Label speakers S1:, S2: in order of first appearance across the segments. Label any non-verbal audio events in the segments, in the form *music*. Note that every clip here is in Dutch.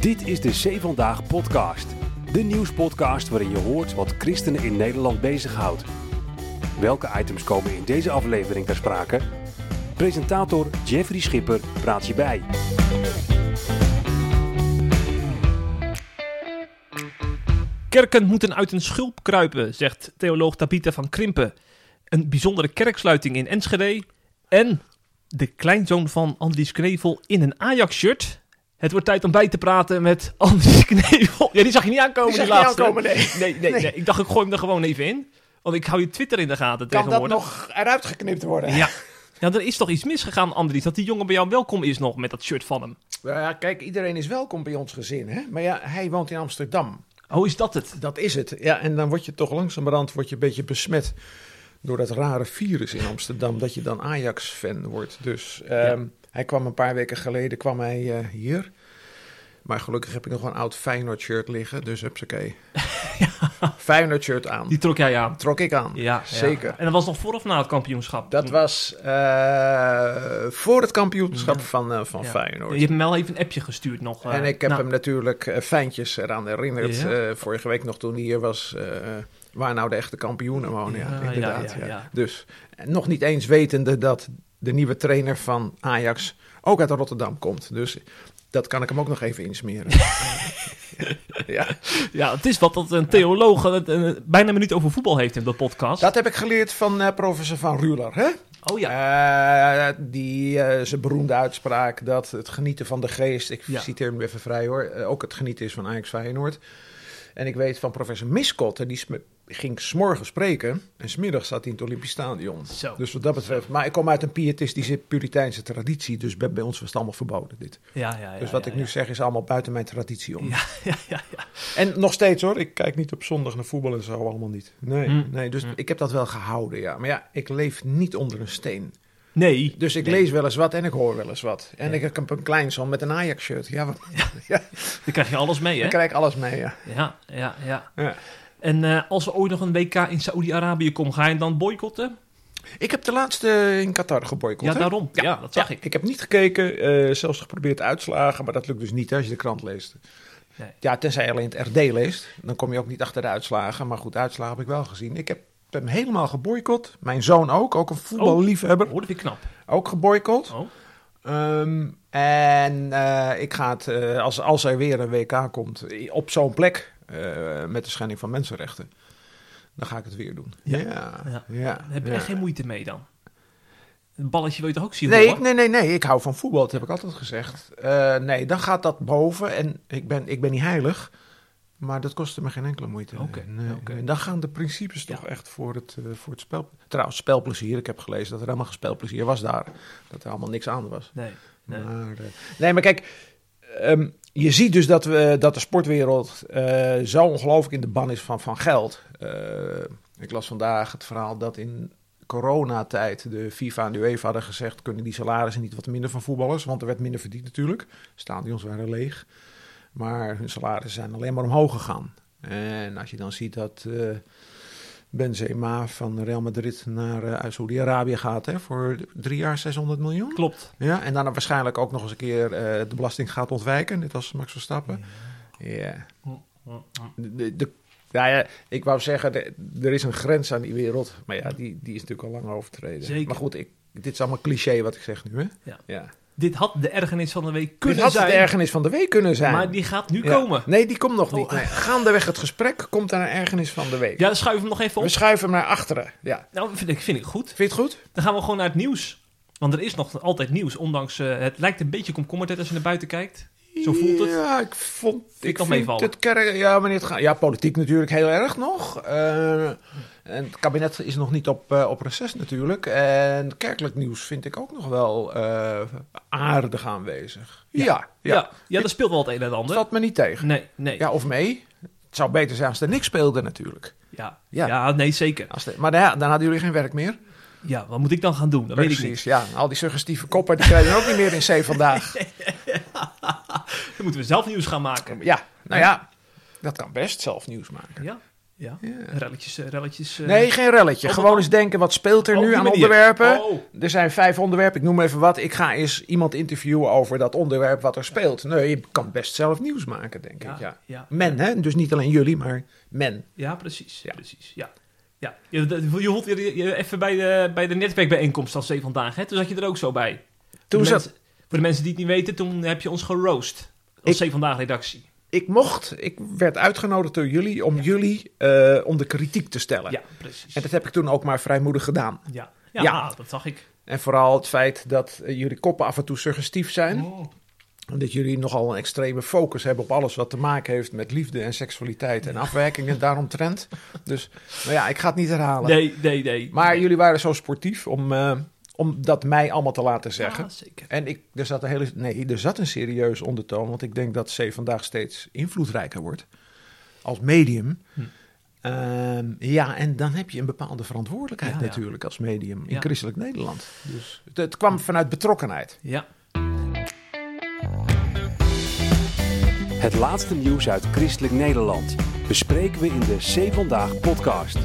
S1: Dit is de Zee Vandaag podcast. De nieuwspodcast waarin je hoort wat christenen in Nederland bezighoudt. Welke items komen in deze aflevering ter sprake? Presentator Jeffrey Schipper praat je bij.
S2: Kerken moeten uit een schulp kruipen, zegt theoloog Tabitha van Krimpen. Een bijzondere kerksluiting in Enschede. En de kleinzoon van Andries Knevel in een Ajax-shirt. Het wordt tijd om bij te praten met Andries *laughs* Knevel. Ja, die zag je niet aankomen,
S3: Die
S2: laatste.
S3: aankomen, nee.
S2: Nee, nee, nee. Ik dacht, ik gooi hem er gewoon even in. Want ik hou je Twitter in de gaten
S3: Kan dat
S2: tegenwoordig.
S3: nog eruit geknipt worden?
S2: Ja. ja, er is toch iets misgegaan, Andries. Dat die jongen bij jou welkom is nog met dat shirt van hem.
S3: Nou ja, kijk, iedereen is welkom bij ons gezin, hè? Maar ja, hij woont in Amsterdam.
S2: Oh, is dat het?
S3: Dat is het. Ja, en dan word je toch langzamerhand word je een beetje besmet door dat rare virus in Amsterdam, dat je dan Ajax-fan wordt. Dus ehm, hij kwam een paar weken geleden kwam hij, eh, hier. Maar gelukkig heb ik nog een oud Feyenoord-shirt liggen, dus hupsakee. *laughs* Feyenoord-shirt aan.
S2: Die trok jij aan.
S3: Trok ik aan,
S2: Ja, ja.
S3: zeker.
S2: En dat was nog voor of na het kampioenschap?
S3: Dat was eh, voor het kampioenschap van, eh, van
S2: Ja.
S3: Feyenoord.
S2: Je hebt me wel even een appje gestuurd nog.
S3: En ik heb
S2: nou,
S3: hem natuurlijk fijntjes eraan herinnerd. Vorige week nog toen hij hier was. waar nou de echte kampioenen wonen. Ja,
S2: Ja,
S3: inderdaad.
S2: ja.
S3: Dus nog niet eens wetende dat de nieuwe trainer van Ajax ook uit Rotterdam komt. Dus dat kan ik hem ook nog even insmeren. *laughs* ja,
S2: Ja, het is wat dat een theoloog eh, bijna een minuut over voetbal heeft in dat podcast.
S3: dat heb ik geleerd van eh, professor Van Ruler. Hè?
S2: oh ja.
S3: Eh, die eh, zijn beroemde uitspraak dat het genieten van de geest, ik
S2: Ja.
S3: citeer hem even vrij hoor, ook het genieten is van Ajax Feyenoord. En ik weet van professor Miskotter, die ging s'morgen spreken en smiddags zat hij in het Olympisch Stadion.
S2: Zo.
S3: Dus wat dat betreft, maar ik kom uit een pietistische puriteins traditie, dus bij, bij ons was het allemaal verboden dit.
S2: ja, ja, ja,
S3: dus wat
S2: ja,
S3: ik nu
S2: ja.
S3: zeg is allemaal buiten mijn traditie om.
S2: Ja, *laughs* ja, ja, ja.
S3: En nog steeds hoor, ik kijk niet op zondag naar voetbal en zo allemaal niet. Nee,
S2: Hm.
S3: nee dus
S2: Hm.
S3: ik heb dat wel gehouden, ja. Maar ja, ik leef niet onder een steen.
S2: Nee.
S3: Dus ik
S2: Nee.
S3: lees wel eens wat en ik hoor wel eens wat. En ik heb een kleinzoon met een Ajax-shirt. Ja, wat, ja. *laughs*
S2: Dan krijg je alles mee, hè?
S3: dan krijg ik alles mee, ja.
S2: Ja, ja, ja.
S3: ja.
S2: En eh, als er ooit nog een WK in Saoedi-Arabië komt, ga je dan boycotten?
S3: Ik heb de laatste in Qatar geboycott.
S2: Ja, daarom. Ja, dat zag ik.
S3: Ik heb niet gekeken, eh, zelfs geprobeerd uitslagen, maar dat lukt dus niet hè, als je de krant leest.
S2: Nee.
S3: Ja, tenzij je alleen het RD leest, dan kom je ook niet achter de uitslagen. Maar goed, uitslagen heb ik wel gezien. Ik heb hem helemaal geboycott. Mijn zoon ook, ook een voetballiefhebber,
S2: Oh, dat vind ik knap.
S3: ook geboycott.
S2: Oh.
S3: Ehm, en eh, ik ga het, als, als er weer een WK komt, op zo'n plek eh, met de schending van mensenrechten, dan ga ik het weer doen.
S2: Ja.
S3: Ja,
S2: heb je echt geen moeite mee dan. Een balletje wil je toch ook zien
S3: Nee,
S2: rollen?
S3: nee, nee, nee, ik hou van voetbal, dat heb ik altijd gezegd. Eh, nee, dan gaat dat boven en ik ben, ik ben niet heilig, maar dat kostte me geen enkele moeite.
S2: Oké,
S3: nee, nee. Dan gaan de principes toch
S2: Ja.
S3: echt voor het, eh, voor het spel. Trouwens, spelplezier, ik heb gelezen dat er helemaal geen spelplezier was daar. Dat er allemaal niks aan was.
S2: Nee. nee.
S3: Maar, nee, maar kijk, ehm, je ziet dus dat, we, dat de sportwereld eh, zo ongelooflijk in de ban is van, van geld. Eh, ik las vandaag het verhaal dat in coronatijd de FIFA en de UEFA hadden gezegd... kunnen die salarissen niet wat minder van voetballers, want er werd minder verdiend natuurlijk. Stadions waren leeg, maar hun salarissen zijn alleen maar omhoog gegaan. En als je dan ziet dat... eh, Benzema van Real Madrid naar uh, Saudi-Arabië gaat hè, voor drie jaar 600 miljoen.
S2: Klopt.
S3: Ja, en dan waarschijnlijk ook nog eens een keer eh, de belasting gaat ontwijken, net als Max Verstappen. Ja. De, de, de- ja, ja, ik wou zeggen, er is een grens aan die wereld. Maar ja, die, die is natuurlijk al lang overtreden.
S2: Zeker.
S3: Maar goed, ik, dit is allemaal cliché wat ik zeg nu. Hè?
S2: Ja.
S3: Ja.
S2: Dit had de ergernis van de week
S3: Dit
S2: kunnen
S3: had
S2: zijn.
S3: het ergernis van de week kunnen zijn.
S2: Maar die gaat nu
S3: Ja.
S2: komen.
S3: Nee, die komt nog niet.
S2: Oh.
S3: Nee. Gaandeweg het gesprek komt er een ergernis van de week.
S2: Ja, dan schuiven we hem nog even
S3: We
S2: op.
S3: schuiven hem naar achteren. Ja.
S2: Nou, vind ik, vind ik goed.
S3: Vind je het goed?
S2: Dan gaan we gewoon naar het nieuws. Want er is nog altijd nieuws, ondanks... eh, het lijkt een beetje komkommertijd als je naar buiten kijkt. Zo voelt het.
S3: Ja, ik vond...
S2: ik
S3: Ik vind het kerk... Ja, wanneer het gaat... Ja, politiek natuurlijk heel erg nog. Eh, en het kabinet is nog niet op, eh, op reces natuurlijk. En kerkelijk nieuws vind ik ook nog wel eh, aardig aanwezig. Ja, ja.
S2: Ja, ja, ja, dat speelt wel het een en het ander.
S3: Valt me niet tegen.
S2: Nee, nee. Ja,
S3: of mee. Het zou beter zijn als er niks speelde natuurlijk.
S2: ja.
S3: Ja.
S2: nee, zeker.
S3: Als de- maar ja, dan hadden jullie geen werk meer.
S2: Ja, wat moet ik dan gaan doen? Dat weet ik niet.
S3: Ja, al die suggestieve koppen die krijgen ook niet meer in C vandaag. *laughs*
S2: Dan moeten we zelf nieuws gaan maken.
S3: Ja, nou ja, dat kan best zelf nieuws maken.
S2: Ja, Ja.
S3: Ja.
S2: Relletjes, eh, relletjes. eh,
S3: Nee, geen relletje. Gewoon eens denken, wat speelt er
S2: Oh,
S3: nu aan
S2: manier.
S3: onderwerpen?
S2: Oh.
S3: Er zijn vijf onderwerpen, ik noem even wat. Ik ga eens iemand interviewen over dat onderwerp wat er speelt. Nee, je kan best zelf nieuws maken, denk
S2: Ja,
S3: ik. Ja.
S2: ja.
S3: Men, hè? Dus niet alleen jullie, maar men.
S2: Ja, precies.
S3: Ja.
S2: precies ja. Ja. Je, je hoort weer je- even bij de, bij de netwerkbijeenkomst als zee vandaag. Hè? Toen zat je er ook zo bij.
S3: Toen
S2: voor, de
S3: zat,
S2: mensen, voor de mensen die het niet weten, toen heb je ons geroost. Als zee vandaag redactie.
S3: Ik mocht, ik werd uitgenodigd door jullie om jullie eh, om de kritiek te stellen.
S2: Ja, precies.
S3: En dat heb ik toen ook maar vrijmoedig gedaan.
S2: Ja, ja,
S3: Ja.
S2: dat zag ik.
S3: En vooral het feit dat eh, jullie koppen af en toe suggestief zijn.
S2: Oh.
S3: Dat jullie nogal een extreme focus hebben op alles wat te maken heeft met liefde en seksualiteit en afwijkingen daaromtrent. *laughs* Dus nou ja, ik ga het niet herhalen.
S2: Nee, nee, nee.
S3: Maar jullie waren zo sportief om, eh, om dat mij allemaal te laten zeggen.
S2: Ja, zeker.
S3: En ik, er zat een hele, nee, er zat een serieus ondertoon, want ik denk dat C vandaag steeds invloedrijker wordt als medium.
S2: Hm.
S3: Ehm, ja, en dan heb je een bepaalde verantwoordelijkheid
S2: Ja, ja.
S3: natuurlijk als medium in
S2: Ja.
S3: christelijk Nederland. Dus het, het kwam vanuit betrokkenheid.
S2: Ja.
S1: Het laatste nieuws uit christelijk Nederland bespreken we in de C Vandaag podcast.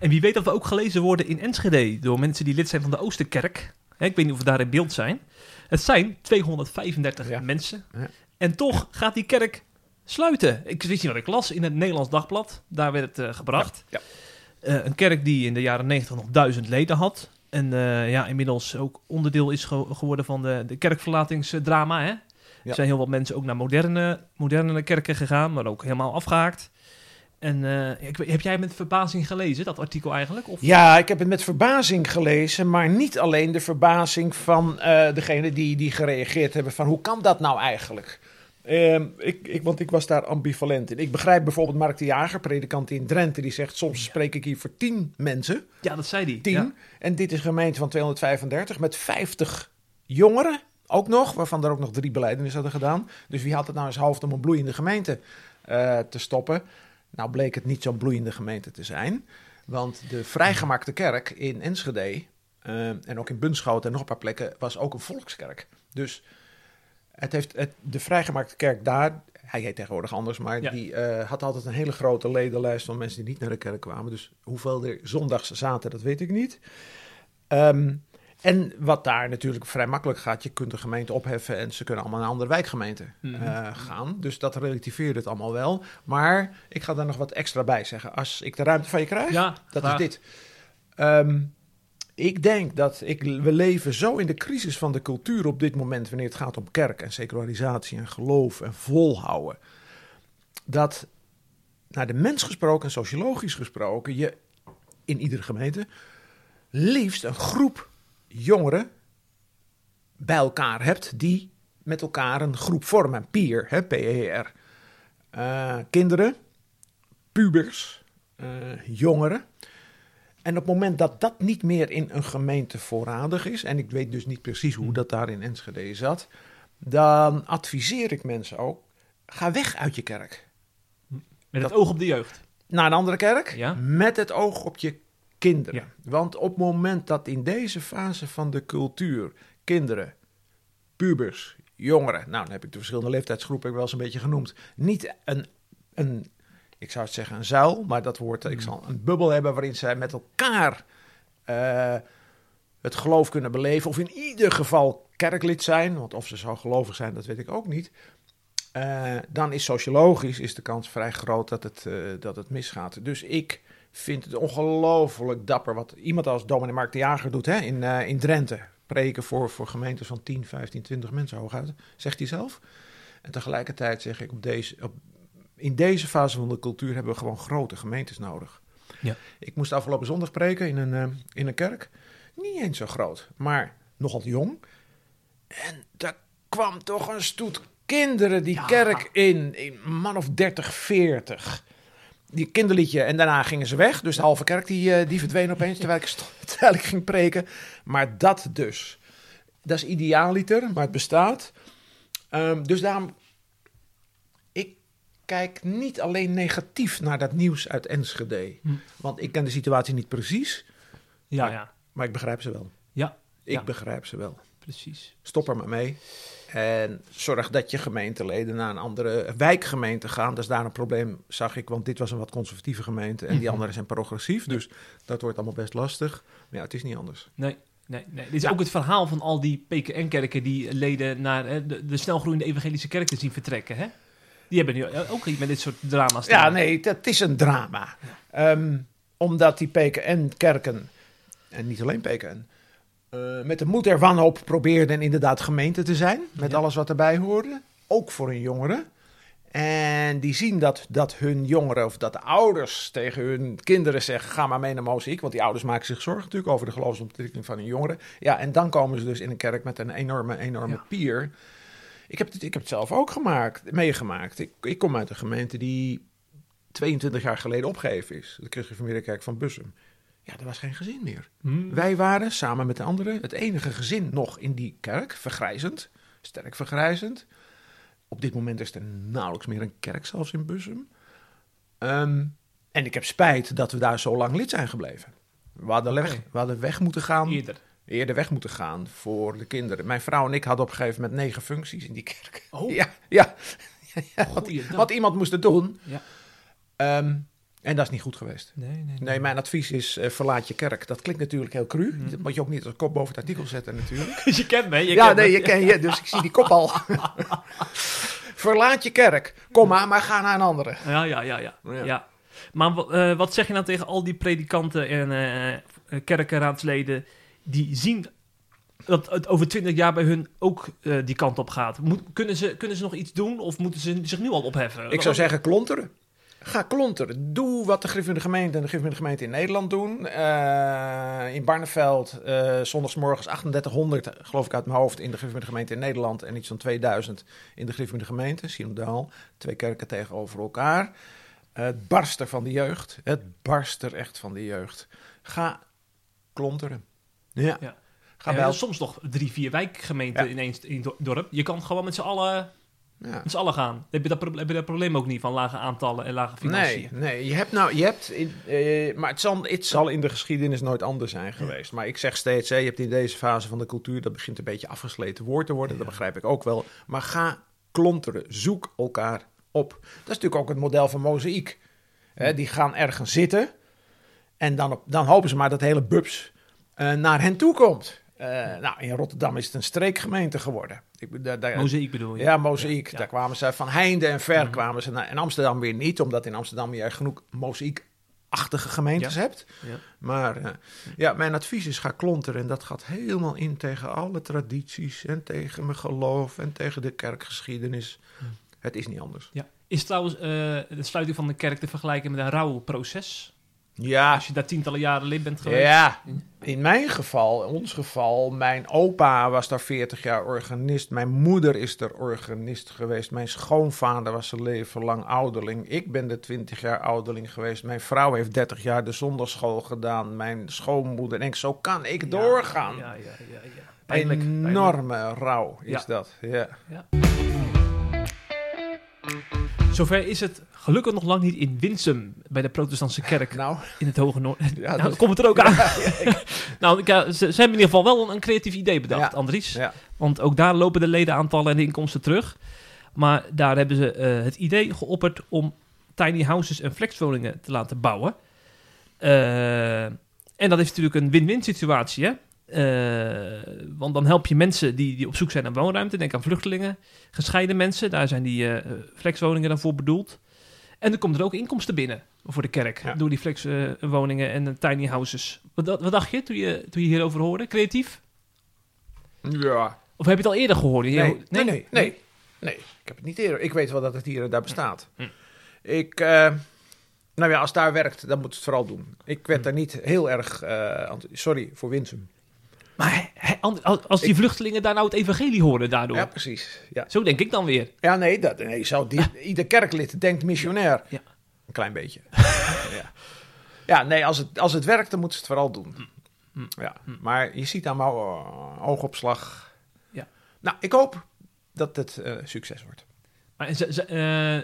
S2: En wie weet dat we ook gelezen worden in Enschede door mensen die lid zijn van de Oosterkerk. Hè, ik weet niet of we daar in beeld zijn. Het zijn 235
S3: Ja.
S2: mensen.
S3: Ja.
S2: En toch gaat die kerk sluiten. Ik wist niet wat ik las in het Nederlands Dagblad. Daar werd het eh, gebracht.
S3: Ja,
S2: Eh, een kerk die in de jaren 90 nog duizend leden had. En eh, ja, inmiddels ook onderdeel is ge- geworden van de, de kerkverlatingsdrama. Hè? Er zijn heel wat mensen ook naar moderne, moderne kerken gegaan, maar ook helemaal afgehaakt. En ik, weet- heb jij met verbazing gelezen, dat artikel eigenlijk? Of?
S3: Ja, ik heb het met verbazing gelezen, maar niet alleen de verbazing van eh degene die, die gereageerd hebben van hoe kan dat nou eigenlijk? Ehm, ik, ik, want ik was daar ambivalent in. Ik begrijp bijvoorbeeld Mark de Jager, predikant in Drenthe, die zegt soms spreek ik hier voor tien mensen,
S2: Ja, dat zei hij.
S3: tien.
S2: Ja.
S3: En dit is een gemeente van 235 met 50 jongeren ook nog, waarvan er ook nog drie beleidenissen hadden gedaan. Dus wie had het nou eens hoofd om een bloeiende gemeente eh, te stoppen? Nou bleek het niet zo'n bloeiende gemeente te zijn. Want de vrijgemaakte kerk in Enschede eh, en ook in Bunschoten en nog een paar plekken was ook een volkskerk. Dus het heeft het, de vrijgemaakte kerk daar, hij heet tegenwoordig anders, maar
S2: Ja.
S3: die eh, had altijd een hele grote ledenlijst van mensen die niet naar de kerk kwamen. Dus hoeveel er zondags zaten, dat weet ik niet. Ehm, en wat daar natuurlijk vrij makkelijk gaat, je kunt de gemeente opheffen en ze kunnen allemaal naar een andere wijkgemeente
S2: Mhm.
S3: eh, gaan. Dus dat relativeert het allemaal wel. Maar ik ga daar nog wat extra bij zeggen. Als ik de ruimte van je krijg,
S2: Ja,
S3: dat
S2: graag.
S3: is dit. Ehm, ik denk dat ik, we leven zo in de crisis van de cultuur op dit moment, wanneer het gaat om kerk en secularisatie en geloof en volhouden, dat naar de mens gesproken en sociologisch gesproken, je in iedere gemeente liefst een groep jongeren bij elkaar hebt die met elkaar een groep vormen. Peer, hè, P-E-R. Eh, kinderen, pubers, eh, jongeren. En op het moment dat dat niet meer in een gemeente voorradig is, en ik weet dus niet precies hoe dat daar in Enschede zat, dan adviseer ik mensen ook, ga weg uit je kerk.
S2: Met het
S3: Dat-
S2: oog op de jeugd.
S3: Naar een andere kerk,
S2: Ja.
S3: met het oog op je kinderen.
S2: Ja.
S3: Want op het moment dat in deze fase van de cultuur kinderen, pubers, jongeren, nou dan heb ik de verschillende leeftijdsgroepen wel eens een beetje genoemd, niet een, een ik zou het zeggen een zuil, maar dat woord, ik zal een bubbel hebben waarin zij met elkaar eh, het geloof kunnen beleven, of in ieder geval kerklid zijn, want of ze zo gelovig zijn, dat weet ik ook niet. Eh, dan is sociologisch is de kans vrij groot dat het, eh, dat het misgaat. Dus ik vind het ongelooflijk dapper wat iemand als dominee Mark de Jager doet hè, in, eh, in Drenthe. Preken voor, voor gemeentes van 10, 15, 20 mensen hooguit, zegt hij zelf. En tegelijkertijd zeg ik, op deze, op, in deze fase van de cultuur hebben we gewoon grote gemeentes nodig.
S2: Ja.
S3: Ik moest afgelopen zondag preken in een, eh, in een kerk. Niet eens zo groot, maar nogal jong. En daar kwam toch een stoet kinderen die
S2: Ja.
S3: kerk in. Een man of 30, 40. Die kinderliedje. En daarna gingen ze weg. Dus de halve kerk die, eh, die verdween opeens *laughs* terwijl ik, sto- terwijl ik ging preken. Maar dat dus. Dat is ideaaliter, maar het bestaat. Ehm, dus daarom... Ik kijk niet alleen negatief naar dat nieuws uit Enschede.
S2: Hm.
S3: Want ik ken de situatie niet precies.
S2: Ja,
S3: Maar-
S2: ja.
S3: Maar ik begrijp ze wel.
S2: Ja,
S3: Ik
S2: Ja.
S3: begrijp ze wel.
S2: Precies.
S3: Stop er maar mee. En zorg dat je gemeenteleden naar een andere wijkgemeente gaan. Dat is daar een probleem, zag ik, want dit was een wat conservatieve gemeente en die
S2: Mhm.
S3: andere zijn progressief. Dus dat wordt allemaal best lastig. Maar ja, het is niet anders.
S2: Nee, nee, nee. Dit is
S3: Ja.
S2: ook het verhaal van al die PKN-kerken die leden naar de, de snelgroeiende evangelische kerken zien vertrekken. Hè? Die hebben nu ook iets met dit soort drama's. te
S3: Ja,
S2: maken.
S3: nee, het is een drama. Ehm, omdat die PKN-kerken, en niet alleen PKN, eh, met de moed er wanhoop probeerden inderdaad gemeente te zijn. Met
S2: Ja.
S3: alles wat erbij hoorde. Ook voor hun jongeren. En die zien dat, dat hun jongeren, of dat de ouders tegen hun kinderen zeggen: ga maar mee naar Mozaïek. Want die ouders maken zich zorgen natuurlijk over de geloofsontwikkeling van hun jongeren. Ja, en dan komen ze dus in een kerk met een enorme, enorme
S2: Ja.
S3: pier. Ik heb, het, ik heb het zelf ook gemaakt, meegemaakt. Ik, ik kom uit een gemeente die 22 jaar geleden opgegeven is. De Christelijke Kerk van Bussum. Ja, er was geen gezin meer.
S2: Hm.
S3: Wij waren samen met de anderen het enige gezin nog in die kerk, vergrijzend, sterk vergrijzend. Op dit moment is er nauwelijks meer een kerk zelfs in Bussum. Ehm, en ik heb spijt dat we daar zo lang lid zijn gebleven. We hadden, weg, we hadden weg moeten gaan,
S2: Eerder.
S3: eerder weg moeten gaan voor de kinderen. Mijn vrouw en ik hadden op een gegeven moment negen functies in die kerk.
S2: Oh, *laughs*
S3: Ja, ja. want iemand moest doen.
S2: Ja.
S3: Ehm, en dat is niet goed geweest.
S2: Nee, nee, nee.
S3: Nee, mijn advies is eh, verlaat je kerk. Dat klinkt natuurlijk heel cru.
S2: Mhm.
S3: Dat moet je ook niet als kop boven het artikel zetten natuurlijk. *laughs*
S2: je kent me, je
S3: ja,
S2: kent
S3: nee,
S2: me.
S3: je ken je, dus ik zie die kop al. *laughs* verlaat je kerk. Kom maar, maar ga naar een andere.
S2: Ja, ja, ja, ja.
S3: Ja.
S2: ja. Maar eh, wat zeg je nou tegen al die predikanten en eh, kerkenraadsleden die zien dat het over twintig jaar bij hun ook die kant op gaat? Moet, kunnen, ze, kunnen ze nog iets doen of moeten ze zich nu al opheffen?
S3: Ik zou zeggen klonteren. Ga klonteren. Doe wat de Griffende Gemeente en de Griffende Gemeente in Nederland doen. Eh, in Barneveld, eh zondagsmorgens 3800, geloof ik uit mijn hoofd, in de Griffende Gemeente in Nederland. En iets van 2000 in de Griffende Gemeente, Sinodaal. Twee kerken tegenover elkaar. Eh, het barst er van de jeugd. Het barst er echt van de jeugd. Ga klonteren. Ja.
S2: Ja.
S3: Ga
S2: Eh,
S3: bij
S2: soms nog drie, vier wijkgemeenten
S3: Ja.
S2: ineens in dorp. Je kan gewoon met z'n allen,
S3: ja.
S2: met z'n allen gaan. Heb je, dat, proble- heb je dat probleem ook niet van lage aantallen en lage financiën.
S3: Nee, nee, je hebt nou, je hebt, in, eh, maar het zal, het zal in de geschiedenis nooit anders zijn geweest. Maar ik zeg steeds, hè, je hebt in deze fase van de cultuur, dat begint een beetje afgesleten woord te worden, dat begrijp ik ook wel. Maar ga klonteren, zoek elkaar op. Dat is natuurlijk ook het model van mozaïek. Hè, die gaan ergens zitten en dan, op, dan hopen ze maar dat hele bubs eh, naar hen toe komt. Eh, nou, in Rotterdam is het een streekgemeente geworden. Ik, ben- daar, daar,
S2: Mozaïek bedoel je?
S3: ja, mozaïek.
S2: Ja.
S3: Daar kwamen ze van heinde en ver
S2: Mhm.
S3: kwamen ze naar. En Amsterdam weer niet, omdat in Amsterdam je genoeg mozaïekachtige gemeentes hebt.
S2: Ja.
S3: Maar eh, ja, mijn advies is ga klonteren. En dat gaat helemaal in tegen alle tradities en tegen mijn geloof en tegen de kerkgeschiedenis.
S2: Mhm.
S3: Het is niet anders.
S2: Ja. Is trouwens eh, de sluiting van de kerk te vergelijken met een rouwproces?
S3: Ja,
S2: Als je daar tientallen jaren lid bent geweest?
S3: ja. In mijn geval, in ons geval, mijn opa was daar 40 jaar organist. Mijn moeder is er organist geweest. Mijn schoonvader was zijn leven lang ouderling. Ik ben er 20 jaar ouderling geweest. Mijn vrouw heeft 30 jaar de zondagschool gedaan. Mijn schoonmoeder. En ik, zo kan ik
S2: Ja,
S3: doorgaan.
S2: Ja, ja, ja. ja. Pijnlijk, pijnlijk.
S3: Enorme rouw is
S2: Ja.
S3: dat. Ja.
S2: Zover is het gelukkig nog lang niet in Winsum bij de protestantse kerk
S3: Nou,
S2: in het Hoge Noorden.
S3: ja,
S2: nou,
S3: dat-
S2: komt het er ook aan. *laughs* nou, ik, ja, ze, ze hebben in ieder geval wel een, een creatief idee bedacht. Andries. Want ook daar lopen de ledenaantallen en de inkomsten terug. Maar daar hebben ze eh, het idee geopperd om tiny houses en flexwoningen te laten bouwen. Eh, en dat is natuurlijk een win-win situatie, hè? Eh, want dan help je mensen die, die op zoek zijn naar woonruimte. Denk aan vluchtelingen, gescheiden mensen. Daar zijn die eh, flexwoningen dan voor bedoeld. En er komt er ook inkomsten binnen voor de kerk.
S3: Ja.
S2: Door die flexwoningen en de tiny houses. Wat, wat dacht je toen, je toen je hierover hoorde? Creatief?
S3: ja.
S2: Of heb je het al eerder gehoord?
S3: Nee, nee, nee, nee, nee. Ik heb het niet eerder. Ik weet wel dat het hier en daar bestaat.
S2: Hm.
S3: Ik, eh, nou ja, als het daar werkt, dan moet het vooral doen. Ik werd
S2: Hm.
S3: daar niet heel erg, eh, ant- sorry voor Winsum.
S2: Maar als die
S3: Ik-
S2: vluchtelingen daar nou het evangelie horen daardoor.
S3: Ja, precies. Ja,
S2: Zo denk ik dan weer.
S3: ja nee, dat, nee zo, die, ieder kerklid denkt missionair.
S2: Ja.
S3: Een klein beetje. *laughs* ja. ja, nee, als het, als het werkt, dan moeten ze het vooral doen.
S2: Hm.
S3: Ja, maar je ziet aan mijn uh, oogopslag.
S2: Ja.
S3: Nou, ik hoop dat het eh, succes wordt.
S2: Maar eh,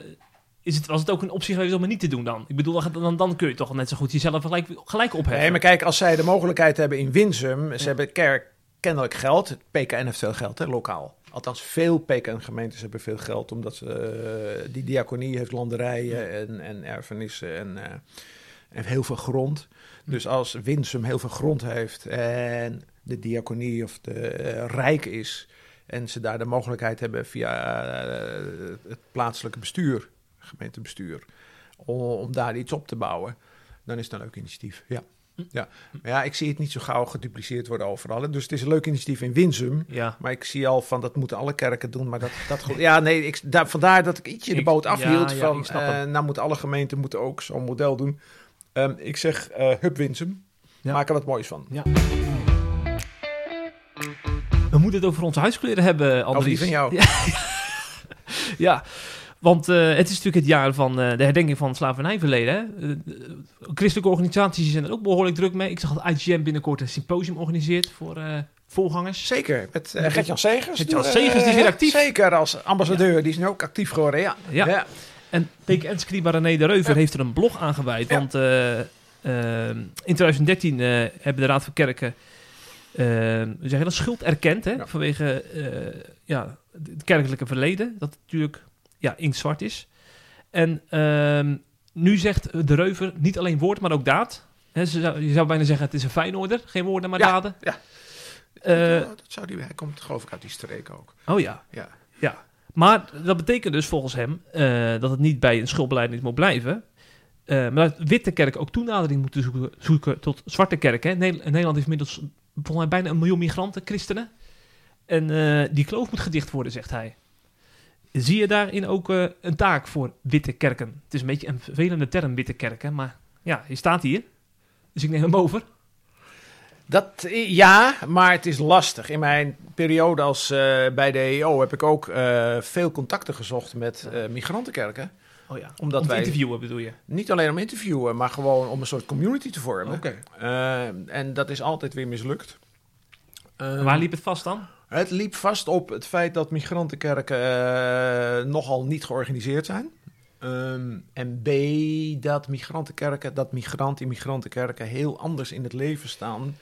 S2: is het, was het ook een optie geweest om het niet te doen dan? Ik bedoel, dan, dan, dan kun je toch net zo goed jezelf gelijk, gelijk opheffen.
S3: Nee, maar kijk, als zij de mogelijkheid hebben in Winsum, ze hebben kerk, kennelijk geld. Het PKN heeft veel geld, hè, lokaal. Althans, veel PKN-gemeentes hebben veel geld, omdat ze, eh, die diaconie heeft landerijen en, en erfenissen en, eh, en heel veel grond. Dus als Winsum heel veel grond heeft en de diaconie of de eh, rijk is en ze daar de mogelijkheid hebben via het plaatselijke bestuur, gemeentebestuur, om, om daar iets op te bouwen, dan is het een leuk initiatief. Ja. Ja. Maar ja, ik zie het niet zo gauw gedupliceerd worden overal. Dus het is een leuk initiatief in Winsum.
S2: Ja.
S3: Maar ik zie al van dat moeten alle kerken doen. Maar dat, dat. Ja, nee, ik, daar, vandaar dat ik ietsje de boot
S2: ja,
S3: afhield.
S2: ja,
S3: van, eh, nou moeten alle gemeenten moeten ook zo'n model doen. Ehm, ik zeg eh Hub Winsum.
S2: Ja.
S3: Maak er wat moois van.
S2: We moeten het over onze huiskleuren hebben,
S3: Of
S2: Andries.
S3: die van jou. *laughs*
S2: Ja, ja. Want eh, het is natuurlijk het jaar van eh, de herdenking van het slavernijverleden. Hè? Eh, christelijke organisaties zijn er ook behoorlijk druk mee. Ik zag dat IGM binnenkort een symposium organiseert voor voorgangers.
S3: Zeker, met uh, Gert-Jan Segers.
S2: Gert-Jan Segers, die is weer actief.
S3: Zeker, als ambassadeur. Die is nu ook actief geworden, ja.
S2: Ja. En PKN-scriba René de Reuver
S3: Ja.
S2: heeft er een blog aan gewijd. Want in 2013 eh, hebben de Raad van Kerken zeggen dat schuld erkend. Hè. Vanwege ja, het kerkelijke verleden. Dat natuurlijk ja, inktzwart is. En ehm, nu zegt de Reuver niet alleen woord, maar ook daad. Hè, ze zou, je zou bijna zeggen, het is een fijnorder. Geen woorden, maar
S3: Ja,
S2: daden.
S3: ja.
S2: Eh,
S3: dat zou die, hij komt geloof ik uit die streek ook.
S2: oh ja.
S3: Ja.
S2: Ja, maar dat betekent dus volgens hem eh, dat het niet bij een schuldbeleid moet blijven. Eh, maar dat witte kerken ook toenadering moeten zoeken, zoeken tot zwarte kerken. hè. Nederland, heeft inmiddels volgens mij bijna een miljoen migranten, christenen. En die kloof moet gedicht worden, zegt hij. Zie je daarin ook eh, een taak voor witte kerken? Het is een beetje een vervelende term, witte kerken, maar ja, je staat hier. Dus ik neem hem over.
S3: Dat, eh, ja, maar het is lastig. In mijn periode als, eh, bij de EO heb ik ook veel contacten gezocht met migrantenkerken.
S2: Oh ja,
S3: Omdat
S2: om
S3: wij-
S2: interviewen bedoel je?
S3: Niet alleen om interviewen, maar gewoon om een soort community te vormen. Eh, en dat is altijd weer mislukt.
S2: Waar liep het vast dan?
S3: Het liep vast op het feit dat migrantenkerken eh, nogal niet georganiseerd zijn. Ehm, en B, dat migrantenkerken, dat migranten in migrantenkerken heel anders in het leven staan.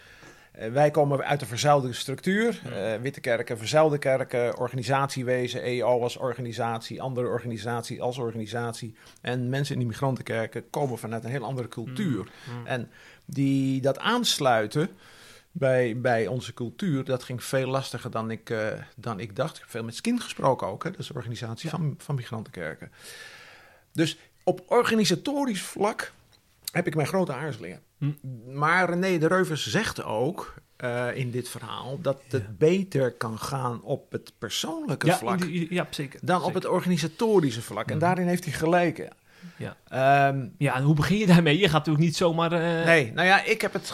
S3: Eh, wij komen uit een verzuilde structuur. Eh, witte kerken, verzuilde kerken, organisatiewezen, EO als organisatie, andere organisatie als organisatie. En mensen in die migrantenkerken komen vanuit een heel andere cultuur. En die dat aansluiten bij, bij onze cultuur, dat ging veel lastiger dan ik, eh, dan ik dacht. Ik heb veel met Skin gesproken ook, hè? dat is de organisatie van, van migrantenkerken. Dus op organisatorisch vlak heb ik mijn grote aarzelingen.
S2: Hm.
S3: Maar René de Reuvers zegt ook eh, in dit verhaal dat het
S2: Ja.
S3: beter kan gaan op het persoonlijke
S2: Ja,
S3: vlak
S2: die- ja, zeker.
S3: dan op het organisatorische vlak. En
S2: Mhm.
S3: daarin heeft hij gelijk.
S2: Ja.
S3: Ehm,
S2: Ja, en hoe begin je daarmee? Je gaat natuurlijk niet zomaar... eh,
S3: Nee, nou ja, ik heb het